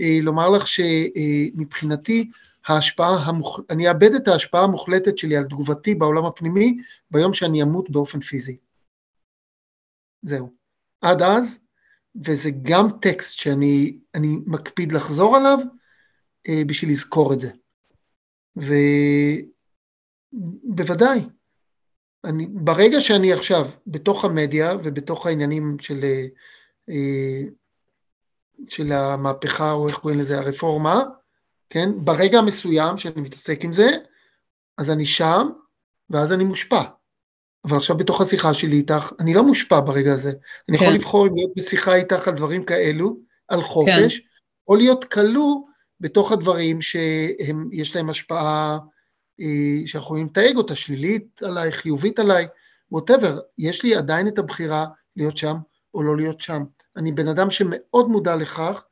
אה, לומר לך שמבחינתי ההשפעה, המוח... אני אאבד את ההשפעה המוחלטת שלי על תגובתי בעולם הפנימי ביום שאני אמות באופן פיזי. זהו. עד אז, וזה גם טקסט שאני אני מקפיד לחזור עליו אה, בשביל לזכור את זה. ובוודאי, אני, ברגע שאני עכשיו בתוך המדיה ובתוך העניינים של, אה, של המהפכה, או איך קוראים לזה, הרפורמה, כן? ברגע המסוים שאני מתעסק עם זה, אז אני שם, ואז אני מושפע. אבל עכשיו בתוך השיחה שלי איתך, אני לא מושפע ברגע הזה. אני יכול כן. לבחור אם להיות בשיחה איתך על דברים כאלו, על חופש, או להיות כלוא בתוך הדברים שיש להם השפעה, שאנחנו יכולים לתייג אותה, שלילית עליי, חיובית עליי, ווטאבר, יש לי עדיין את הבחירה להיות שם או לא להיות שם. אני בן אדם שמאוד מודע לכך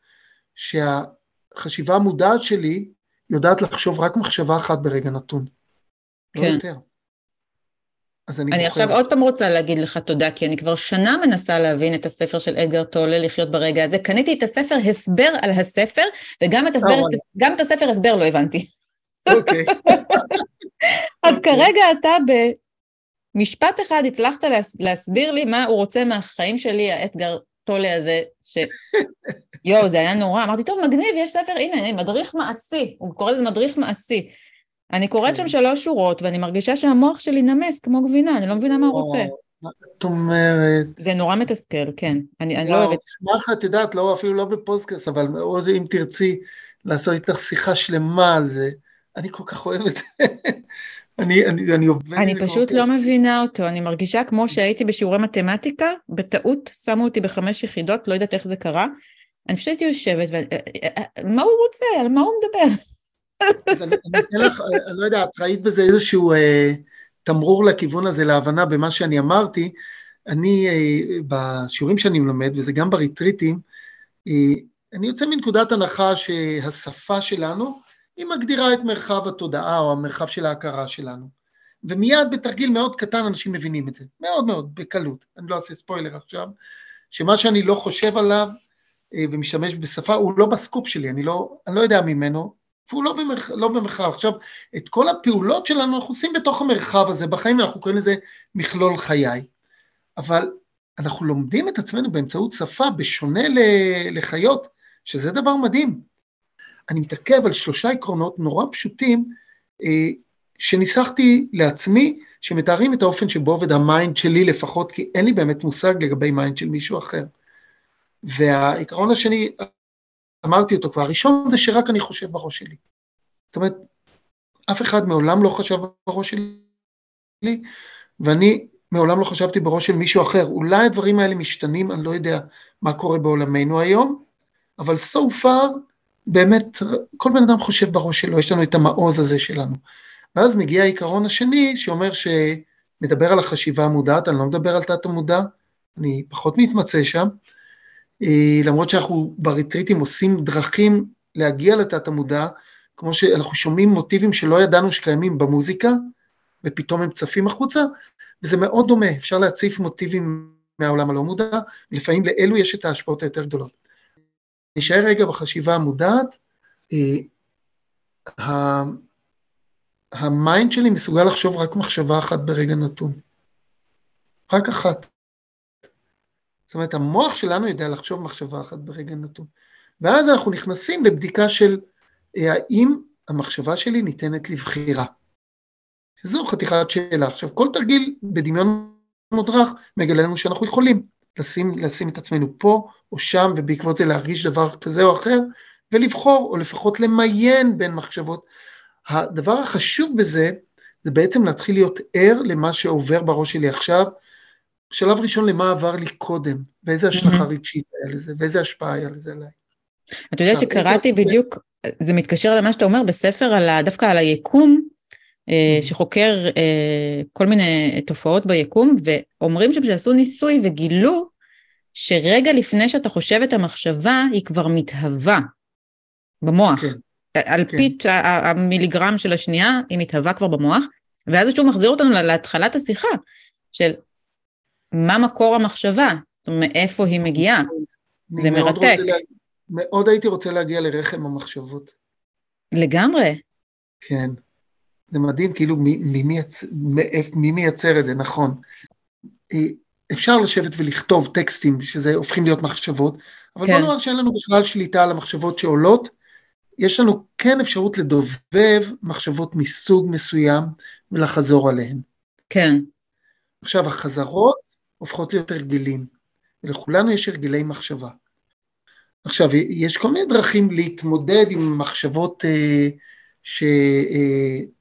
שהחשיבה המודעת שלי יודעת לחשוב רק מחשבה אחת ברגע נתון. לא כן. יותר. אז אני, אני בוחר. עכשיו עוד פעם רוצה להגיד לך תודה, כי אני כבר שנה מנסה להבין את הספר של אדגר טולה, לחיות ברגע הזה. קניתי את הספר הסבר על הספר, וגם את, הסבר, אה, וואלה. גם את הספר הסבר לא הבנתי. אוקיי. אז אוקיי. כרגע אתה במשפט אחד הצלחת להס, להסביר לי מה הוא רוצה מהחיים שלי, האתגר טולה הזה, ש... יואו, זה היה נורא. אמרתי, טוב, מגניב, יש ספר, הנה, מדריך מעשי. הוא קורא לזה מדריך מעשי. אני קוראת כן. שם שלוש שורות, ואני מרגישה שהמוח שלי נמס כמו גבינה, אני לא מבינה מה הוא רוצה. מה את אומרת? זה נורא מתסכל, כן. אני, אני לא אוהבת... אשמח, את יודעת, לא, אפילו לא בפודקאסט, אבל או זה אם תרצי לעשות איתך שיחה שלמה על זה, אני כל כך אוהב את זה. אני, אני, אני עובד... אני פשוט כמו לא. מבינה אותו, אני מרגישה כמו שהייתי בשיעורי מתמטיקה, בטעות שמו אותי בחמש יחידות, לא יודעת איך זה קרה. אני פשוט הייתי יושבת, ו... מה הוא רוצה? על מה הוא מדבר? אז אני אתן לך, אני לא יודע, את ראית בזה איזשהו אה, תמרור לכיוון הזה, להבנה במה שאני אמרתי. אני, אה, בשיעורים שאני מלמד, וזה גם בריטריטים, אה, אני יוצא מנקודת הנחה שהשפה שלנו, היא מגדירה את מרחב התודעה או המרחב של ההכרה שלנו. ומיד בתרגיל מאוד קטן אנשים מבינים את זה, מאוד מאוד, בקלות. אני לא אעשה ספוילר עכשיו, שמה שאני לא חושב עליו אה, ומשתמש בשפה, הוא לא ב scope שלי, אני לא, אני לא יודע ממנו, והוא לא, במרח, לא במרחב. עכשיו, את כל הפעולות שלנו אנחנו עושים בתוך המרחב הזה, בחיים אנחנו קוראים לזה מכלול חיי. אבל אנחנו לומדים את עצמנו באמצעות שפה, בשונה לחיות, שזה דבר מדהים. אני מתעכב על שלושה עקרונות נורא פשוטים, אה, שניסחתי לעצמי, שמתארים את האופן שבו עובד ה mind שלי לפחות, כי אין לי באמת מושג לגבי mind של מישהו אחר. והעיקרון השני, אמרתי אותו כבר, הראשון זה שרק אני חושב בראש שלי. זאת אומרת, אף אחד מעולם לא חשב בראש שלי, ואני מעולם לא חשבתי בראש של מישהו אחר. אולי הדברים האלה משתנים, אני לא יודע מה קורה בעולמנו היום, אבל so far באמת, כל בן אדם חושב בראש שלו, יש לנו את המעוז הזה שלנו. ואז מגיע העיקרון השני שאומר שמדבר על החשיבה המודעת, אני לא מדבר על תת המודע, אני פחות מתמצא שם, אה, למרות שאנחנו בריטריטים עושים דרכים להגיע לתת המודע, כמו שאנחנו שומעים מוטיבים שלא ידענו שקיימים במוזיקה, ופתאום הם צפים החוצה, וזה מאוד דומה, אפשר להציף מוטיבים מהעולם הלא מודע, לפעמים לאלו יש את ההשפעות היותר גדולות. נשאר רגע בחשיבה המודעת, אה, ה mind שלי מסוגל לחשוב רק מחשבה אחת ברגע נתון. רק אחת. זאת אומרת, המוח שלנו יודע לחשוב מחשבה אחת ברגע נתון. ואז אנחנו נכנסים לבדיקה של אה, האם המחשבה שלי ניתנת לבחירה. שזו חתיכת שאלה. עכשיו, כל תרגיל בדמיון מודרך מגלה לנו שאנחנו יכולים לשים, לשים את עצמנו פה או שם, ובעקבות זה להרגיש דבר כזה או אחר, ולבחור, או לפחות למיין בין מחשבות. הדבר החשוב בזה, זה בעצם להתחיל להיות ער למה שעובר בראש שלי עכשיו. שלב ראשון, למה עבר לי קודם, ואיזה השלכה רגשית היה לזה, ואיזה השפעה היה לזה עליי. אתה יודע שקראתי בדיוק, זה מתקשר למה שאתה אומר בספר, על, דווקא על היקום, שחוקר אה, כל מיני תופעות ביקום, ואומרים שם שעשו ניסוי וגילו שרגע לפני שאתה חושב את המחשבה, היא כבר מתהווה במוח. כן. על כן. המיליגרם של השנייה, היא מתהווה כבר במוח, ואז זה שוב מחזיר אותנו להתחלת השיחה, של מה מקור המחשבה, זאת אומרת, מאיפה היא מגיעה. זה מרתק. לה... מאוד הייתי רוצה להגיע לרחם המחשבות. לגמרי. כן. זה מדהים, כאילו, מי, מי. מי מייצר את זה, נכון. אה, אפשר לשבת ולכתוב טקסטים, שזה הופכים להיות מחשבות, אבל כן. בוא נאמר שאין לנו בכלל שליטה על המחשבות שעולות, יש לנו כן אפשרות לדובב מחשבות מסוג מסוים ולחזור עליהן. כן. עכשיו, החזרות הופכות להיות הרגלים, ולכולנו יש הרגלי מחשבה. עכשיו, יש כל מיני דרכים להתמודד עם מחשבות אה, שכובלות אה,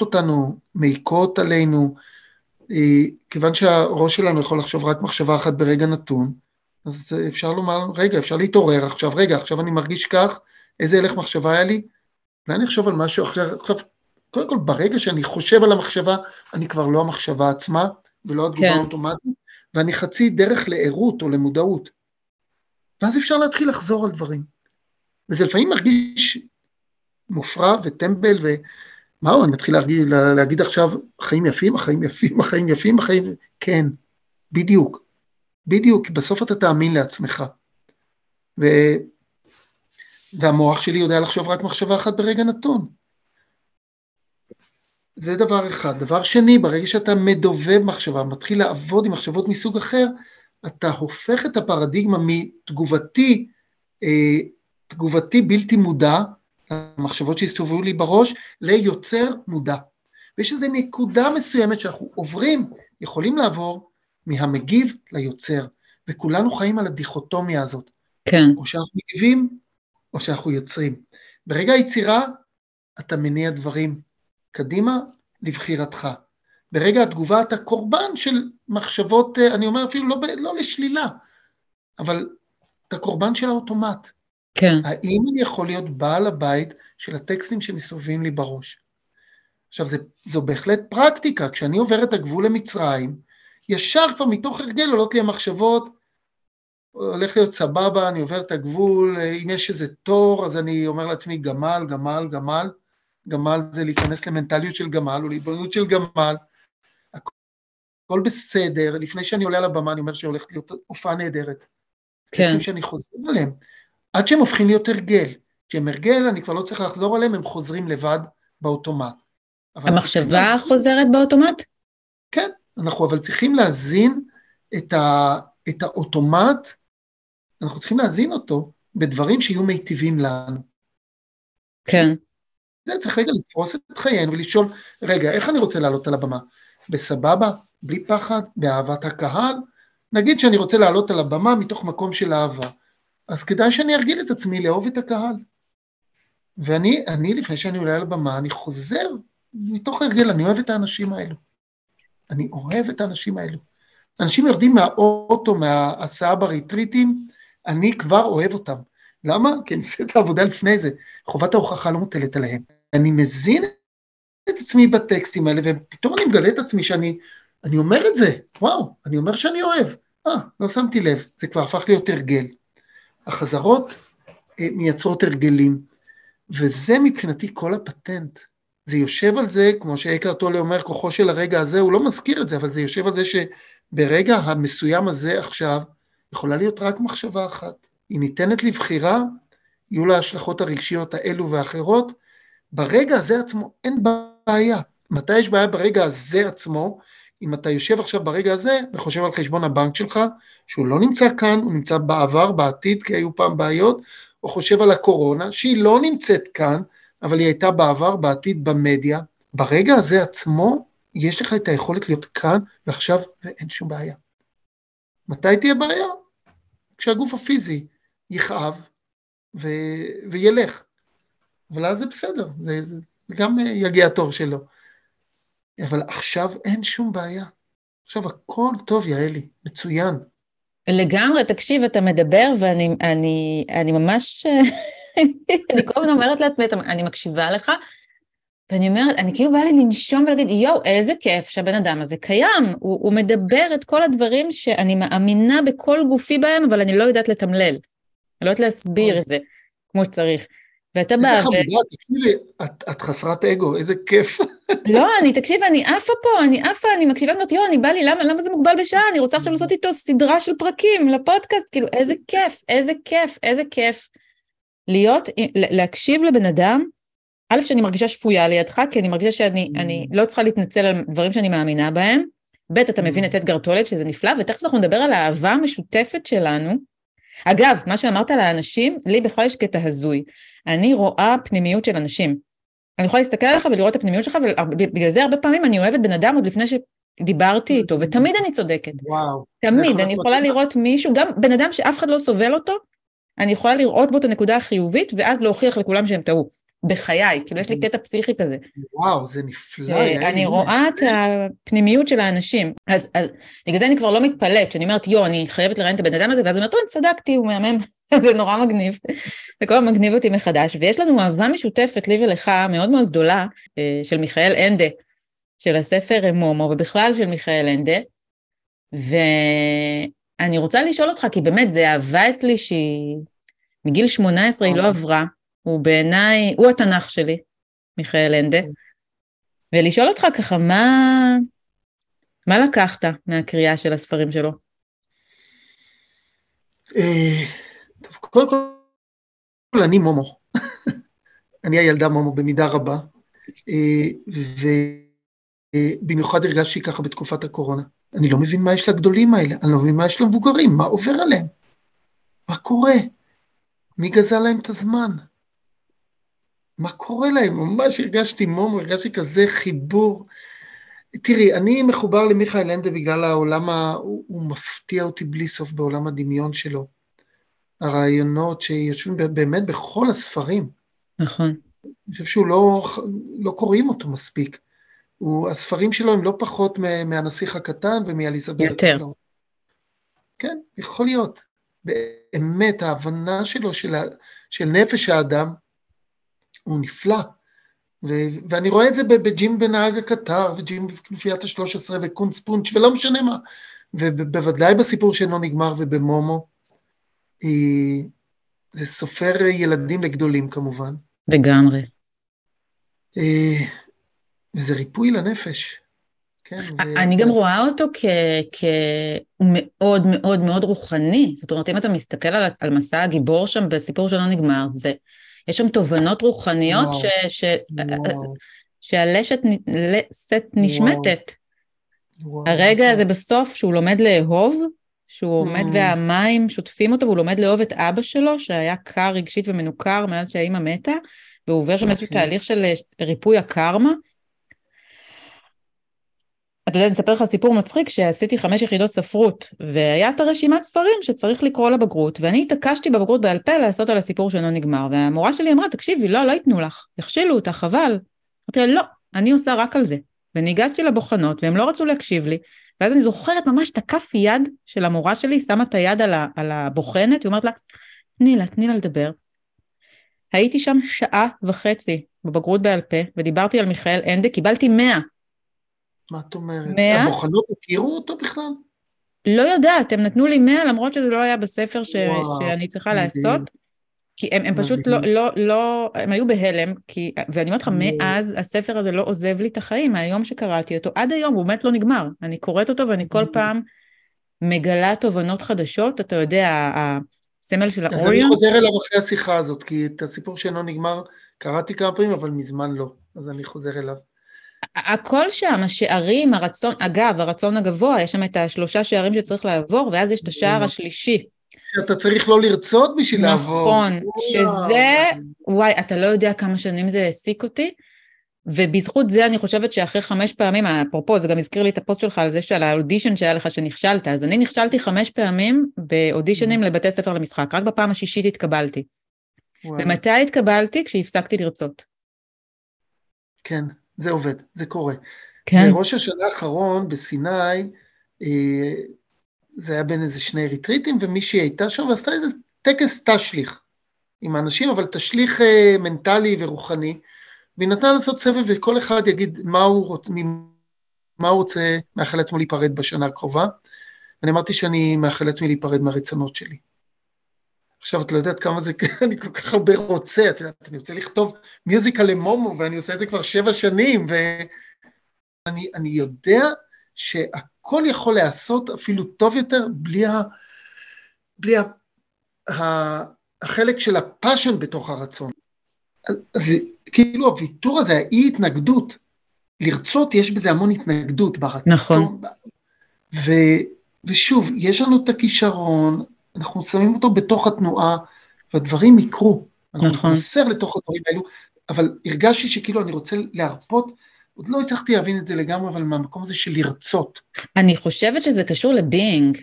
אותנו, מעיקות עלינו, אה, כיוון שהראש שלנו יכול לחשוב רק מחשבה אחת ברגע נתון, אז אפשר לומר, רגע, אפשר להתעורר עכשיו, רגע, עכשיו אני מרגיש כך, איזה הלך מחשבה היה לי? אולי אני אחשוב על משהו אחר, עכשיו, קודם כל, ברגע שאני חושב על המחשבה, אני כבר לא המחשבה עצמה, ולא התגובה כן. האוטומטית, ואני חצי דרך לערות או למודעות. ואז אפשר להתחיל לחזור על דברים. וזה לפעמים מרגיש מופרע וטמבל, ומה, אני מתחיל להגיד, להגיד עכשיו, החיים יפים, החיים יפים, החיים יפים, החיים... כן, בדיוק. בדיוק, בסוף אתה תאמין לעצמך. ו... והמוח שלי יודע לחשוב רק מחשבה אחת ברגע נתון. זה דבר אחד. דבר שני, ברגע שאתה מדובב מחשבה, מתחיל לעבוד עם מחשבות מסוג אחר, אתה הופך את הפרדיגמה מתגובתי, אה, תגובתי בלתי מודע, המחשבות שהסתובבו לי בראש, ליוצר מודע. ויש איזו נקודה מסוימת שאנחנו עוברים, יכולים לעבור, מהמגיב ליוצר, וכולנו חיים על הדיכוטומיה הזאת. כן. או שאנחנו מגיבים, או שאנחנו יוצרים. ברגע היצירה, אתה מניע דברים קדימה לבחירתך. ברגע התגובה אתה קורבן של מחשבות, אה, אני אומר אפילו לא, לא לשלילה, אבל אתה קורבן של האוטומט. כן. האם אני יכול להיות בעל הבית של הטקסטים שמסתובבים לי בראש? עכשיו, זה, זו בהחלט פרקטיקה, כשאני עובר את הגבול למצרים, ישר כבר מתוך הרגל עולות לי המחשבות, הולך להיות סבבה, אני עובר את הגבול, אם יש איזה תור, אז אני אומר לעצמי גמל, גמל, גמל. גמל זה להיכנס למנטליות של גמל או להתבוננות של גמל. הכל בסדר, לפני שאני עולה על הבמה אני אומר שהולכת להיות הופעה נהדרת. כן. שאני חוזר עליהם, עד שהם הופכים להיות הרגל. כשהם הרגל, אני כבר לא צריך לחזור עליהם, הם חוזרים לבד באוטומט. המחשבה חוזרת באוטומט? כן, אנחנו אבל צריכים להזין את, ה, את האוטומט, אנחנו צריכים להזין אותו בדברים שיהיו מיטיבים לנו. כן. זה צריך רגע לפרוס את חיינו ולשאול, רגע, איך אני רוצה לעלות על הבמה? בסבבה? בלי פחד? באהבת הקהל? נגיד שאני רוצה לעלות על הבמה מתוך מקום של אהבה, אז כדאי שאני ארגיל את עצמי לאהוב את הקהל. ואני, אני, לפני שאני עולה על הבמה, אני חוזר מתוך הרגל, אני אוהב את האנשים האלו. אני אוהב את האנשים האלו. אנשים יורדים מהאוטו, מההסעה בריטריטים, אני כבר אוהב אותם. למה? כי אני עושה את העבודה לפני זה. חובת ההוכחה לא מוטלת עליהם. אני מזין את עצמי בטקסטים האלה, ופתאום אני מגלה את עצמי שאני אני אומר את זה, וואו, אני אומר שאני אוהב. אה, לא שמתי לב, זה כבר הפך להיות הרגל. החזרות אה, מייצרות הרגלים, וזה מבחינתי כל הפטנט. זה יושב על זה, כמו שאקר טולה אומר, כוחו של הרגע הזה, הוא לא מזכיר את זה, אבל זה יושב על זה שברגע המסוים הזה עכשיו, יכולה להיות רק מחשבה אחת. היא ניתנת לבחירה, יהיו לה השלכות הרגשיות האלו ואחרות. ברגע הזה עצמו אין בעיה. מתי יש בעיה ברגע הזה עצמו? אם אתה יושב עכשיו ברגע הזה וחושב על חשבון הבנק שלך, שהוא לא נמצא כאן, הוא נמצא בעבר, בעתיד, כי היו פעם בעיות, או חושב על הקורונה, שהיא לא נמצאת כאן, אבל היא הייתה בעבר, בעתיד, במדיה, ברגע הזה עצמו, יש לך את היכולת להיות כאן ועכשיו, ואין שום בעיה. מתי תהיה בעיה? כשהגוף הפיזי יכאב ו... וילך. אבל אז זה בסדר, זה, זה גם יגיע התור שלו. אבל עכשיו אין שום בעיה. עכשיו הכל טוב, יעלי, מצוין. לגמרי, תקשיב, אתה מדבר ואני אני, אני ממש, אני כל הזמן אומרת לעצמי, אני מקשיבה לך, ואני אומרת, אני כאילו באה לי לנשום ולהגיד, יואו, איזה כיף שהבן אדם הזה קיים. הוא, הוא מדבר את כל הדברים שאני מאמינה בכל גופי בהם, אבל אני לא יודעת לתמלל. אני לא יודעת להסביר את זה כמו שצריך. ואתה בא... איזה חמודה, תקשיבי, את, את חסרת אגו, איזה כיף. לא, אני, תקשיב, אני עפה פה, אני עפה, אני מקשיבה, אני אומרת, יואו, אני בא לי, למה, למה זה מוגבל בשעה? אני רוצה עכשיו לעשות איתו סדרה של פרקים לפודקאסט, כאילו, איזה כיף, איזה כיף, איזה כיף. להיות, להקשיב לבן אדם, א', שאני מרגישה שפויה לידך, כי אני מרגישה שאני אני לא צריכה להתנצל על דברים שאני מאמינה בהם, ב', אתה מבין את אתגר טולד, שזה נפלא, ותכף אנחנו נדבר על האהבה המשותפת שלנו. אגב, מה שאמרת לאנשים, לי בכלל יש קטע הזוי. אני רואה פנימיות של אנשים. אני יכולה להסתכל עליך ולראות את הפנימיות שלך, ובגלל זה הרבה פעמים אני אוהבת בן אדם עוד לפני שדיברתי איתו, ותמיד אני צודקת. וואו. תמיד, אני יכולה לראות מישהו, גם בן אדם שאף אחד לא סובל אותו, אני יכולה לראות בו את הנקודה החיובית, ואז להוכיח לכולם שהם טעו. בחיי, כאילו יש לי קטע פסיכי כזה. וואו, זה נפלא. אה, אני רואה את הפנימיות של האנשים. אז, אז בגלל זה אני כבר לא מתפלאת, שאני אומרת, יו, אני חייבת לראיין את הבן אדם הזה, ואז אני אומרת, צדקתי, הוא מהמם, זה נורא מגניב. זה כל הזמן מגניב אותי מחדש. ויש לנו אהבה משותפת, לי ולך, מאוד מאוד גדולה, אה, של מיכאל אנדה, של הספר מומו, ובכלל של מיכאל אנדה. ואני רוצה לשאול אותך, כי באמת, זה אהבה אצלי שהיא... מגיל 18 היא לא עברה, הוא בעיניי, הוא התנ"ך שלי, מיכאל אנדה, ולשאול אותך ככה, מה, מה לקחת מהקריאה של הספרים שלו? אה, טוב, קודם כל, אני מומו. אני הילדה מומו במידה רבה, אה, ובמיוחד הרגשתי ככה בתקופת הקורונה. אני לא מבין מה יש לגדולים האלה, אני לא מבין מה יש למבוגרים, מה עובר עליהם? מה קורה? מי גזל להם את הזמן? מה קורה להם? ממש הרגשתי מום, הרגשתי כזה חיבור. תראי, אני מחובר למיכאל אנדה בגלל העולם, ה... הוא, הוא מפתיע אותי בלי סוף בעולם הדמיון שלו. הרעיונות שיושבים באמת בכל הספרים. נכון. אני חושב שהוא לא, לא קוראים אותו מספיק. הוא, הספרים שלו הם לא פחות מהנסיך הקטן ומאליזבת. יותר. כן, יכול להיות. באמת, ההבנה שלו של, של נפש האדם, הוא נפלא. ו- ואני רואה את זה בג'ים בנהג הקטר, וג'ים בכנופיית השלוש עשרה, וקונץ פונץ', ולא משנה מה. ובוודאי בסיפור שאינו נגמר ובמומו, היא... זה סופר ילדים לגדולים כמובן. לגמרי. אה, וזה ריפוי לנפש. כן. אני גם רואה אותו כמאוד מאוד מאוד רוחני. זאת אומרת, אם אתה מסתכל על, על מסע הגיבור שם בסיפור שלא נגמר, זה יש שם תובנות רוחניות וואו, ש, ש, וואו. שהלשת נשמטת. וואו, הרגע וואו. הזה בסוף, שהוא לומד לאהוב, שהוא עומד mm. והמים שוטפים אותו, והוא לומד לאהוב את אבא שלו, שהיה קר רגשית ומנוכר מאז שהאימא מתה, והוא עובר שם איזשהו תהליך של ריפוי הקרמה. אתה יודע, אני אספר לך סיפור מצחיק שעשיתי חמש יחידות ספרות, והיה את הרשימת ספרים שצריך לקרוא לבגרות, ואני התעקשתי בבגרות בעל פה לעשות על הסיפור שלא נגמר, והמורה שלי אמרה, תקשיבי, לא, לא ייתנו לך, יכשילו אותך, חבל. אמרתי לה, לא, אני עושה רק על זה. וניגשתי לבוחנות, והם לא רצו להקשיב לי, ואז אני זוכרת ממש את הכף יד של המורה שלי, שמה את היד על, ה, על הבוחנת, היא אומרת לה, תני לה, תני לה לדבר. הייתי שם שעה וחצי בבגרות בעל פה, ודיברתי על מיכאל אנדה, קיבלתי 100. מה את אומרת? 100? הבוחנות הכירו אותו בכלל? לא יודעת, הם נתנו לי 100 למרות שזה לא היה בספר ש... וואו, שאני צריכה מדהים. לעשות. כי הם, הם פשוט לא. לא, לא, הם היו בהלם, כי, ואני אומרת לך. מאז הספר הזה לא עוזב לי את החיים, מהיום שקראתי אותו, עד היום הוא באמת לא נגמר. אני קוראת אותו ואני כל. פעם מגלה תובנות חדשות, אתה יודע, הסמל של אז אני האוריון, חוזר אליו אחרי השיחה הזאת, כי את הסיפור שאינו נגמר קראתי כמה פעמים, אבל מזמן לא. אז אני חוזר אליו. הכל שם, השערים, הרצון, אגב, הרצון הגבוה, יש שם את השלושה שערים שצריך לעבור, ואז יש את השער השלישי. שאתה צריך לא לרצות בשביל לעבור. נכון. שזה, וואי, אתה לא יודע כמה שנים זה העסיק אותי, ובזכות זה אני חושבת שאחרי חמש פעמים, אפרופו, זה גם הזכיר לי את הפוסט שלך על זה שעל האודישן שהיה לך שנכשלת, אז אני נכשלתי חמש פעמים באודישנים לבתי ספר למשחק, רק בפעם השישית התקבלתי. וואלה. ומתי התקבלתי? כשהפסקתי לרצות. כן, זה עובד, זה קורה. כן. בראש השנה האחרון בסיני, אה, זה היה בין איזה שני ריטריטים, ומישהי הייתה שם ועשתה איזה טקס תשליך עם האנשים, אבל תשליך אה, מנטלי ורוחני, והיא נתנה לעשות סבב וכל אחד יגיד מה הוא רוצה, מה הוא רוצה, מאחל לעצמו להיפרד בשנה הקרובה. אני אמרתי שאני מאחל לעצמי להיפרד מהרצונות שלי. עכשיו, את לא יודעת כמה זה, אני כל כך הרבה רוצה, את יודעת, אני רוצה לכתוב מיוזיקל למומו, ואני עושה את זה כבר שבע שנים, ואני אני יודע שהכל יכול להיעשות אפילו טוב יותר בלי, ה, בלי ה, ה, החלק של הפאשן בתוך הרצון. אז, אז כאילו הוויתור הזה, האי התנגדות, לרצות, יש בזה המון התנגדות ברצון. נכון. ו, ושוב, יש לנו את הכישרון, אנחנו שמים אותו בתוך התנועה, והדברים יקרו. אנחנו נכון. נתמסר לתוך הדברים האלו, אבל הרגשתי שכאילו אני רוצה להרפות, עוד לא הצלחתי להבין את זה לגמרי, אבל מהמקום הזה של לרצות. אני חושבת שזה קשור לביינג.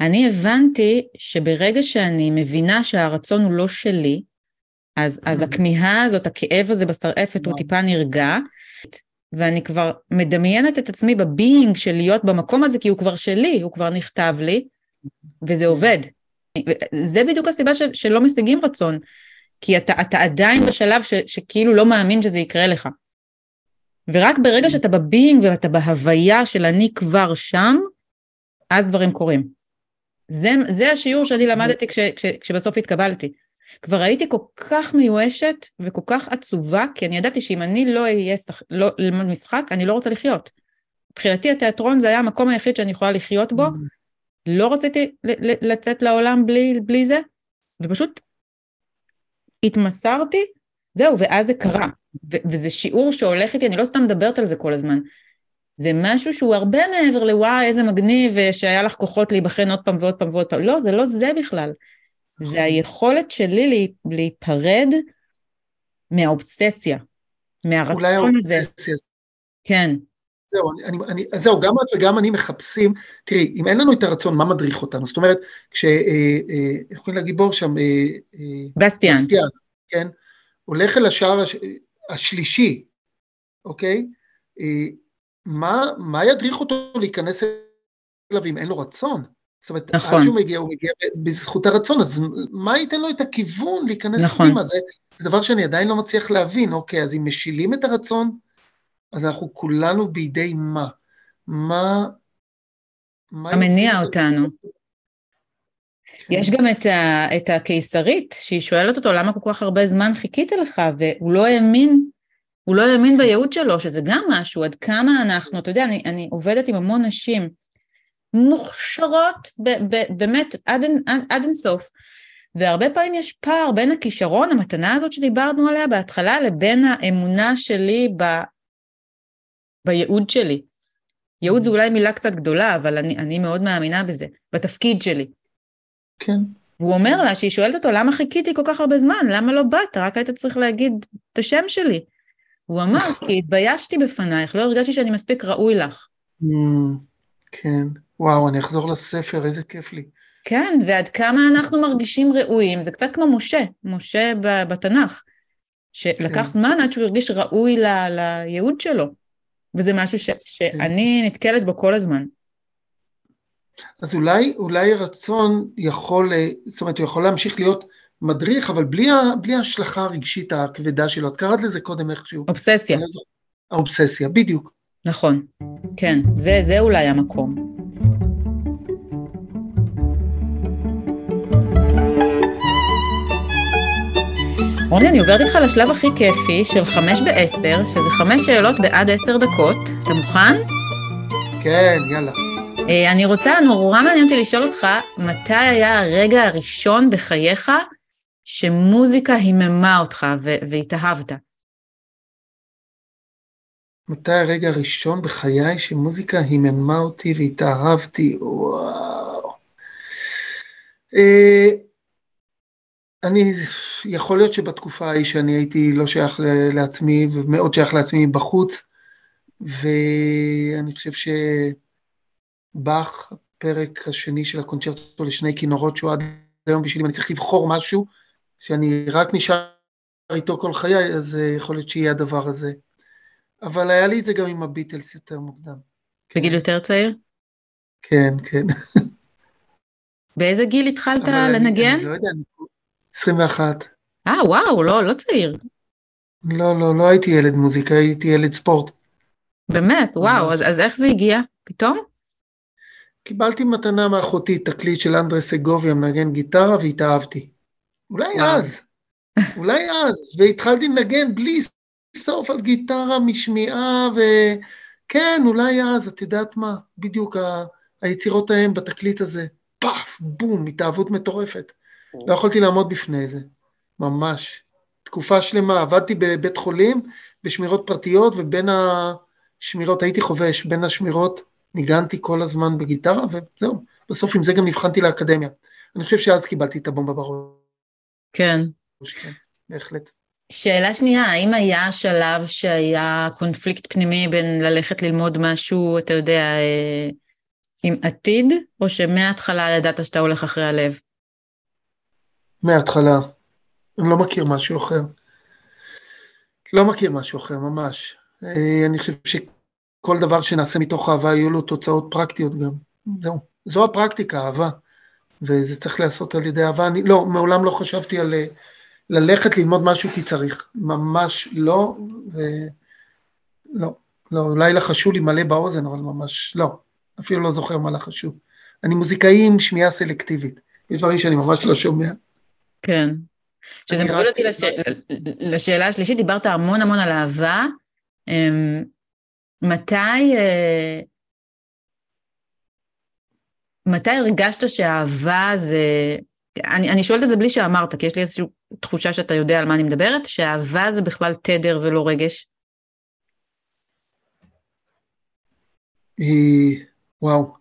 אני הבנתי שברגע שאני מבינה שהרצון הוא לא שלי, אז, אז Mhm. הכמיהה הזאת, הכאב הזה בשרעפת הוא וואו. טיפה נרגע, ואני כבר מדמיינת את עצמי ב being של להיות במקום הזה, כי הוא כבר שלי, הוא כבר נכתב לי, וזה עובד. זה בדיוק הסיבה של, שלא משיגים רצון, כי אתה, אתה עדיין בשלב ש, שכאילו לא מאמין שזה יקרה לך. ורק ברגע שאתה ב being ואתה בהוויה של אני כבר שם, אז דברים קורים. זה, זה השיעור שאני למדתי כש, כש, כשבסוף התקבלתי. כבר הייתי כל כך מיואשת וכל כך עצובה, כי אני ידעתי שאם אני לא אהיה שח- לא, ללמוד משחק, אני לא רוצה לחיות. מבחינתי התיאטרון זה היה המקום היחיד שאני יכולה לחיות בו, לא רציתי לצאת לעולם בלי, בלי זה, ופשוט התמסרתי, זהו, ואז זה קרה. ו- וזה שיעור שהולך איתי, אני לא סתם מדברת על זה כל הזמן. זה משהו שהוא הרבה מעבר לוואי, איזה מגניב, שהיה לך כוחות להיבחן עוד פעם ועוד פעם ועוד פעם. לא, זה לא זה בכלל. זה היכולת שלי לה- להיפרד מהאובססיה, אולי מהרצון הזה. האובססיה. כן, זהו, אני, אני, זהו, גם את וגם אני מחפשים, תראי, אם אין לנו את הרצון, מה מדריך אותנו? זאת אומרת, כש... אה, אה, קוראים לגיבור שם? אה, אה, בסטיאן. בסטיאן, כן? הולך אל השער הש... השלישי, אוקיי? אה, מה, מה ידריך אותו להיכנס אליו אם אין לו רצון? זאת אומרת, נכון. עד שהוא מגיע, הוא מגיע בזכות הרצון, אז מה ייתן לו את הכיוון להיכנס נכון. פנימה? זה, זה דבר שאני עדיין לא מצליח להבין, אוקיי, אז אם משילים את הרצון, אז אנחנו כולנו בידי מה? מה... מה המניע אותנו. כן. יש גם את, ה, את הקיסרית, שהיא שואלת אותו למה כל כך הרבה זמן חיכית לך, והוא לא האמין, הוא לא האמין בייעוד שלו, שזה גם משהו, עד כמה אנחנו, אתה יודע, אני, אני עובדת עם המון נשים מוכשרות, ב, ב, באמת, עד, עד, עד אינסוף, והרבה פעמים יש פער בין הכישרון, המתנה הזאת שדיברנו עליה בהתחלה, לבין האמונה שלי ב, בייעוד שלי. ייעוד זו אולי מילה קצת גדולה, אבל אני, אני מאוד מאמינה בזה, בתפקיד שלי. כן, והוא אומר לה, שהיא שואלת אותו, למה חיכיתי כל כך הרבה זמן? למה לא באת? רק היית צריך להגיד את השם שלי. הוא אמר, כי התביישתי בפנייך, לא הרגשתי שאני מספיק ראוי לך. אמ, כן, וואו, אני אחזור לספר, איזה כיף לי. כן, ועד כמה אנחנו מרגישים ראויים, זה קצת כמו משה, משה בתנ"ך, שלקח כן. זמן עד שהוא הרגיש ראוי לייעוד שלו. וזה משהו ש- שאני נתקלת בו כל הזמן. אז אולי, אולי רצון יכול, זאת אומרת, הוא יכול להמשיך להיות מדריך, אבל בלי, בלי ההשלכה הרגשית הכבדה שלו. את קראת לזה קודם איכשהו. אובססיה. לא האובססיה, בדיוק. נכון, כן, זה, זה אולי המקום. רוני, אני עוברת איתך לשלב הכי כיפי של חמש בעשר, שזה חמש שאלות בעד עשר דקות. אתה מוכן? כן, יאללה. אה, אני רוצה, נורא מעניין אותי לשאול אותך, מתי היה הרגע הראשון בחייך שמוזיקה היממה אותך והתאהבת? מתי הרגע הראשון בחיי שמוזיקה היממה אותי והתאהבתי? וואו. אני, יכול להיות שבתקופה ההיא שאני הייתי לא שייך לעצמי ומאוד שייך לעצמי בחוץ, ואני חושב שבאך, הפרק השני של הקונצ'רטו לשני כינורות, שהוא עד היום בשבילי, אם אני צריך לבחור משהו, שאני רק נשאר איתו כל חיי, אז אה, יכול להיות שיהיה הדבר הזה. אבל היה לי את זה גם עם הביטלס יותר מוקדם. בגיל יותר צעיר? כן, כן. באיזה גיל התחלת לנגן? אני, אני לא יודע, אני 21. אה, וואו, לא, לא צעיר. לא, לא, לא הייתי ילד מוזיקה, הייתי ילד ספורט. באמת, וואו, אז, אז איך זה הגיע? פתאום? קיבלתי מתנה מאחותי תקליט של אנדרס סגוביה, מנגן גיטרה, והתאהבתי. אולי וואו. אז, אולי אז, והתחלתי לנגן בלי סוף על גיטרה משמיעה, וכן, אולי אז, את יודעת מה, בדיוק ה... היצירות ההם בתקליט הזה, פאף, בום, התאהבות מטורפת. לא יכולתי לעמוד בפני זה, ממש. תקופה שלמה, עבדתי בבית חולים, בשמירות פרטיות, ובין השמירות, הייתי חובש, בין השמירות ניגנתי כל הזמן בגיטרה, וזהו. בסוף עם זה גם נבחנתי לאקדמיה. אני חושב שאז קיבלתי את הבומבה בראש. כן. כן, בהחלט. שאלה שנייה, האם היה שלב שהיה קונפליקט פנימי בין ללכת ללמוד משהו, אתה יודע, אה, עם עתיד, או שמההתחלה ידעת שאתה הולך אחרי הלב? מההתחלה. אני לא מכיר משהו אחר. לא מכיר משהו אחר, ממש. אה, אני חושב שכל דבר שנעשה מתוך אהבה יהיו לו תוצאות פרקטיות גם. זהו. זו הפרקטיקה, אהבה. וזה צריך להיעשות על ידי אהבה. אני לא, מעולם לא חשבתי על אה, ללכת ללמוד משהו כי צריך. ממש לא, ולא. לא, אולי לחשו לי מלא באוזן, אבל ממש לא. אפילו לא זוכר מה לחשו. אני מוזיקאי עם שמיעה סלקטיבית. יש דברים שאני ממש לא שומע. כן. שזה מוביל אותי לש... לשאלה השלישית, דיברת המון המון על אהבה. אמ, מתי, אה, מתי הרגשת שאהבה זה... אני, אני שואלת את זה בלי שאמרת, כי יש לי איזושהי תחושה שאתה יודע על מה אני מדברת, שאהבה זה בכלל תדר ולא רגש. וואו,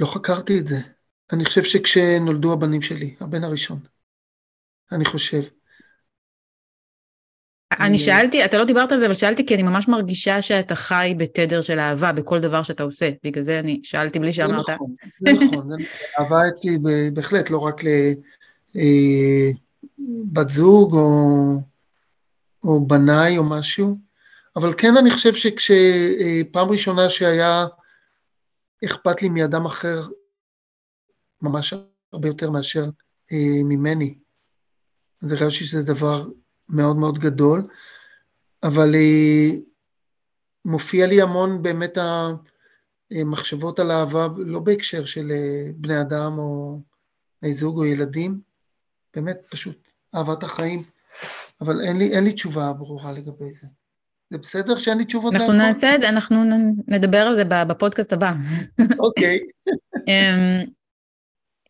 לא חקרתי את זה. אני חושב שכשנולדו הבנים שלי, הבן הראשון, אני חושב. אני שאלתי, אתה לא דיברת על זה, אבל שאלתי כי אני ממש מרגישה שאתה חי בתדר של אהבה בכל דבר שאתה עושה, בגלל זה אני שאלתי בלי שאמרת. זה נכון, זה נכון, זה נכון. אהבה אצלי בהחלט לא רק לבת אה, זוג או, או בניי או משהו, אבל כן אני חושב שכשפעם ראשונה שהיה אכפת לי מאדם אחר ממש הרבה יותר מאשר אה, ממני. אז הרגשתי שזה דבר מאוד מאוד גדול, אבל אה, מופיע לי המון באמת המחשבות על אהבה, לא בהקשר של אה, בני אדם או בני זוג או ילדים, באמת פשוט אהבת החיים, אבל אין לי, אין לי תשובה ברורה לגבי זה. זה בסדר שאין לי תשובות? אנחנו נעשה את זה, אנחנו נדבר על זה בפודקאסט הבא. אוקיי.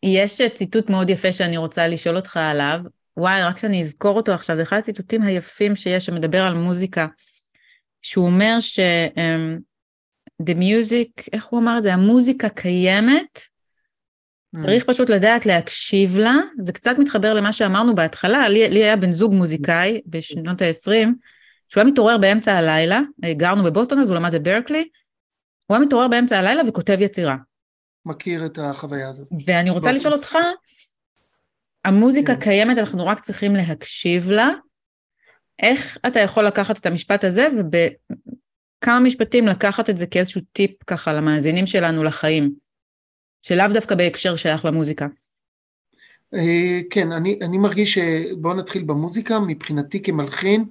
אמ, יש ציטוט מאוד יפה שאני רוצה לשאול אותך עליו. וואי, רק שאני אזכור אותו עכשיו, זה אחד הציטוטים היפים שיש, שמדבר על מוזיקה, שהוא אומר ש... Um, the music, איך הוא אמר את זה? המוזיקה קיימת, mm. צריך פשוט לדעת להקשיב לה. זה קצת מתחבר למה שאמרנו בהתחלה, לי, לי היה בן זוג מוזיקאי בשנות ה-20, שהוא היה מתעורר באמצע הלילה, גרנו בבוסטון אז הוא למד בברקלי, הוא היה מתעורר באמצע הלילה וכותב יצירה. מכיר את החוויה הזאת. ואני רוצה לשאול אותך, המוזיקה כן. קיימת, אנחנו רק צריכים להקשיב לה. איך אתה יכול לקחת את המשפט הזה ובכמה משפטים לקחת את זה כאיזשהו טיפ ככה למאזינים שלנו לחיים? שלאו דווקא בהקשר שייך למוזיקה. אה, כן, אני, אני מרגיש ש... בואו נתחיל במוזיקה, מבחינתי כמלחין,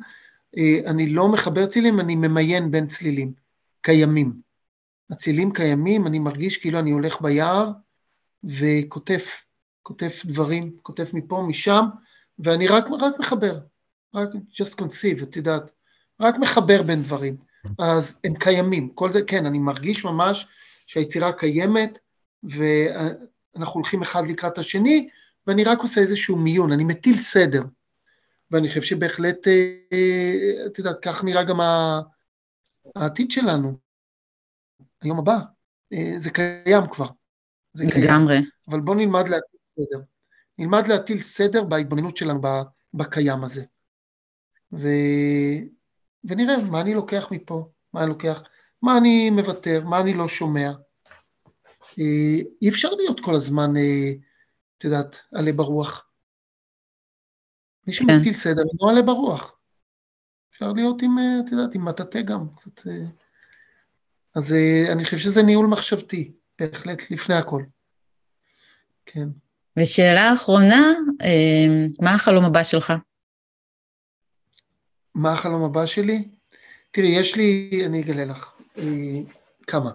אה, אני לא מחבר צלילים, אני ממיין בין צלילים, קיימים. הצלילים קיימים, אני מרגיש כאילו אני הולך ביער וכותב, כותב דברים, כותב מפה, משם, ואני רק, רק מחבר, רק just conceive, את יודעת, רק מחבר בין דברים. אז הם קיימים, כל זה, כן, אני מרגיש ממש שהיצירה קיימת, ואנחנו הולכים אחד לקראת השני, ואני רק עושה איזשהו מיון, אני מטיל סדר. ואני חושב שבהחלט, אה, את יודעת, כך נראה גם העתיד שלנו, היום הבא. אה, זה קיים כבר. זה קיים. לגמרי. אבל בואו נלמד להטיל סדר. נלמד להטיל סדר בהתבוננות שלנו בקיים הזה. ו... ונראה מה אני לוקח מפה, מה אני לוקח, מה אני מוותר, מה אני לא שומע. אה, אי אפשר להיות כל הזמן, את יודעת, עלה ברוח. מי. שמטיל כן. סדר אינו עלה ברוח. אפשר להיות עם, אה, את יודעת, עם מטאטא גם. קצת, אה. אז אה, אני חושב שזה ניהול מחשבתי, בהחלט, לפני הכל. כן. ושאלה אחרונה, מה החלום הבא שלך? מה החלום הבא שלי? תראי, יש לי, אני אגלה לך, כמה.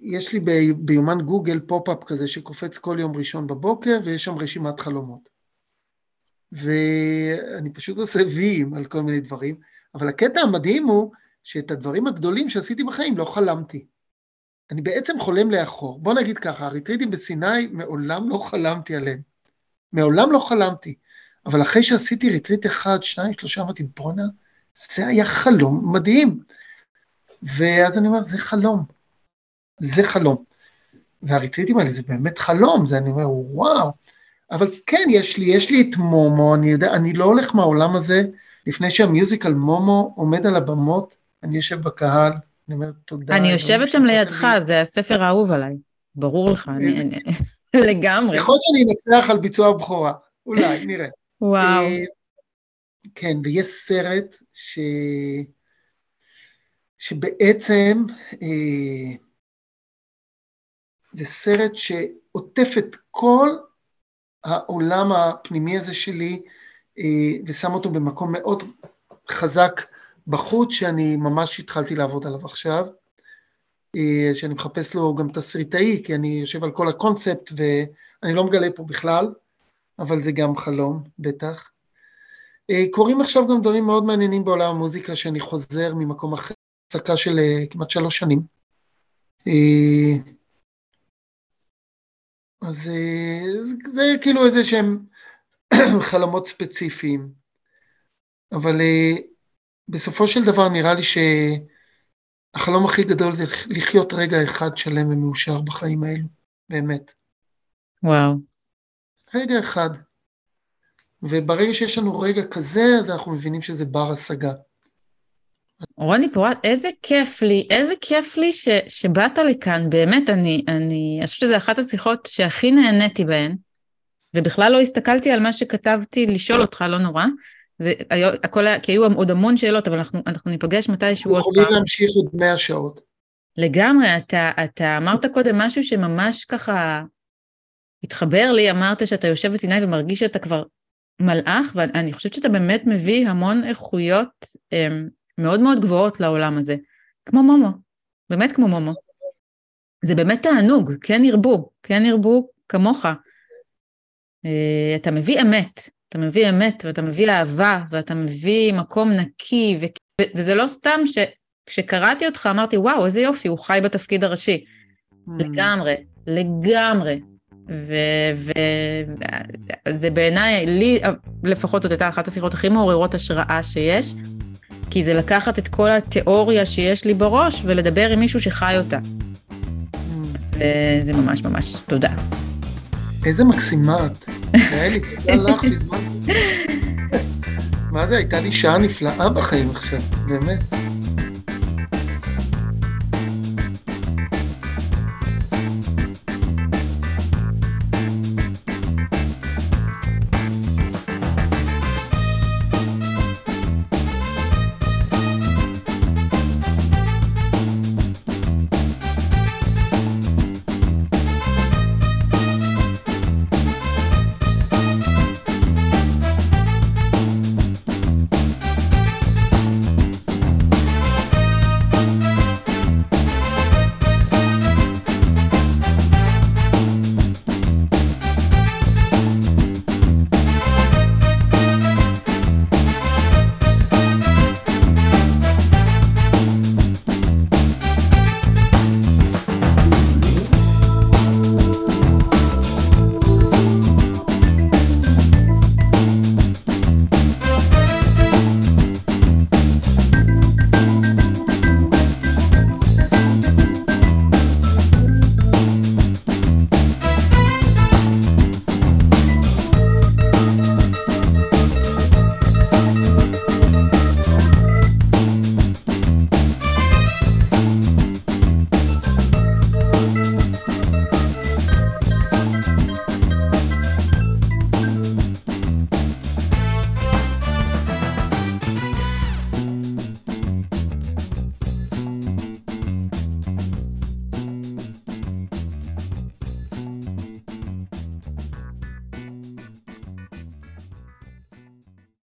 יש לי ביומן גוגל pop-up כזה שקופץ כל יום ראשון בבוקר, ויש שם רשימת חלומות. ואני פשוט עושה ויים על כל מיני דברים, אבל הקטע המדהים הוא שאת הדברים הגדולים שעשיתי בחיים לא חלמתי. אני בעצם חולם לאחור. בוא נגיד ככה, הריטריטים בסיני, מעולם לא חלמתי עליהם. מעולם לא חלמתי. אבל אחרי שעשיתי ריטריט אחד, שניים, שלושה, אמרתי, בואנה, זה היה חלום מדהים. ואז אני אומר, זה חלום. זה חלום. והריטריטים האלה זה באמת חלום, זה אני אומר, וואו. אבל כן, יש לי, יש לי את מומו, אני יודע, אני לא הולך מהעולם הזה, לפני שהמיוזיקל מומו עומד על הבמות, אני יושב בקהל, אני אומר תודה. אני יושבת שם לידך, זה הספר האהוב עליי, ברור לך, אני, לגמרי. יכול להיות שאני אנצח על ביצוע הבכורה, אולי, נראה. וואו. אה, כן, ויש סרט ש... שבעצם אה, זה סרט שעוטף את כל העולם הפנימי הזה שלי אה, ושם אותו במקום מאוד חזק בחוץ, שאני ממש התחלתי לעבוד עליו עכשיו, אה, שאני מחפש לו גם תסריטאי, כי אני יושב על כל הקונספט ואני לא מגלה פה בכלל, אבל זה גם חלום, בטח. אה, קורים עכשיו גם דברים מאוד מעניינים בעולם המוזיקה, שאני חוזר ממקום אחר, הפסקה של כמעט שלוש שנים. אז זה, אה, זה כאילו איזה שהם חלומות ספציפיים. אבל אה, בסופו של דבר נראה לי שהחלום הכי גדול זה לחיות רגע אחד שלם ומאושר בחיים האלו, באמת. וואו. רגע אחד. וברגע שיש לנו רגע כזה, אז אנחנו מבינים שזה בר השגה. רוני פורט, איזה כיף לי, איזה כיף לי ש, שבאת לכאן, באמת, אני, אני, אני חושבת שזו אחת השיחות שהכי נהניתי בהן, ובכלל לא הסתכלתי על מה שכתבתי לשאול אותך, לא נורא. זה, הכל היה, כי היו עוד המון שאלות, אבל אנחנו, אנחנו ניפגש מתישהו עוד פעם. יכולים להמשיך עוד מאה שעות. לגמרי, אתה, אתה אמרת קודם משהו שממש ככה התחבר לי, אמרת שאתה יושב בסיני ומרגיש שאתה כבר מלאך, ואני חושבת שאתה באמת מביא המון איכויות אמ, מאוד מאוד גבוהות לעולם הזה, כמו מומו, באמת כמו מומו. זה באמת תענוג, כן ירבו, כן ירבו כמוך. אה, אתה מביא אמת, אתה מביא אמת ואתה מביא אהבה ואתה מביא מקום נקי, ו... וזה לא סתם שכשקראתי אותך אמרתי וואו איזה יופי הוא חי בתפקיד הראשי. Mm. לגמרי, לגמרי. וזה בעיניי, לי לפחות זאת הייתה אחת השיחות הכי מעוררות השראה שיש. כי זה לקחת את כל התיאוריה שיש לי בראש ולדבר עם מישהו שחי אותה. וזה ממש ממש תודה. איזה מקסימה את. היה לי תודה לך שהזמנת. מה זה, הייתה לי שעה נפלאה בחיים עכשיו, באמת.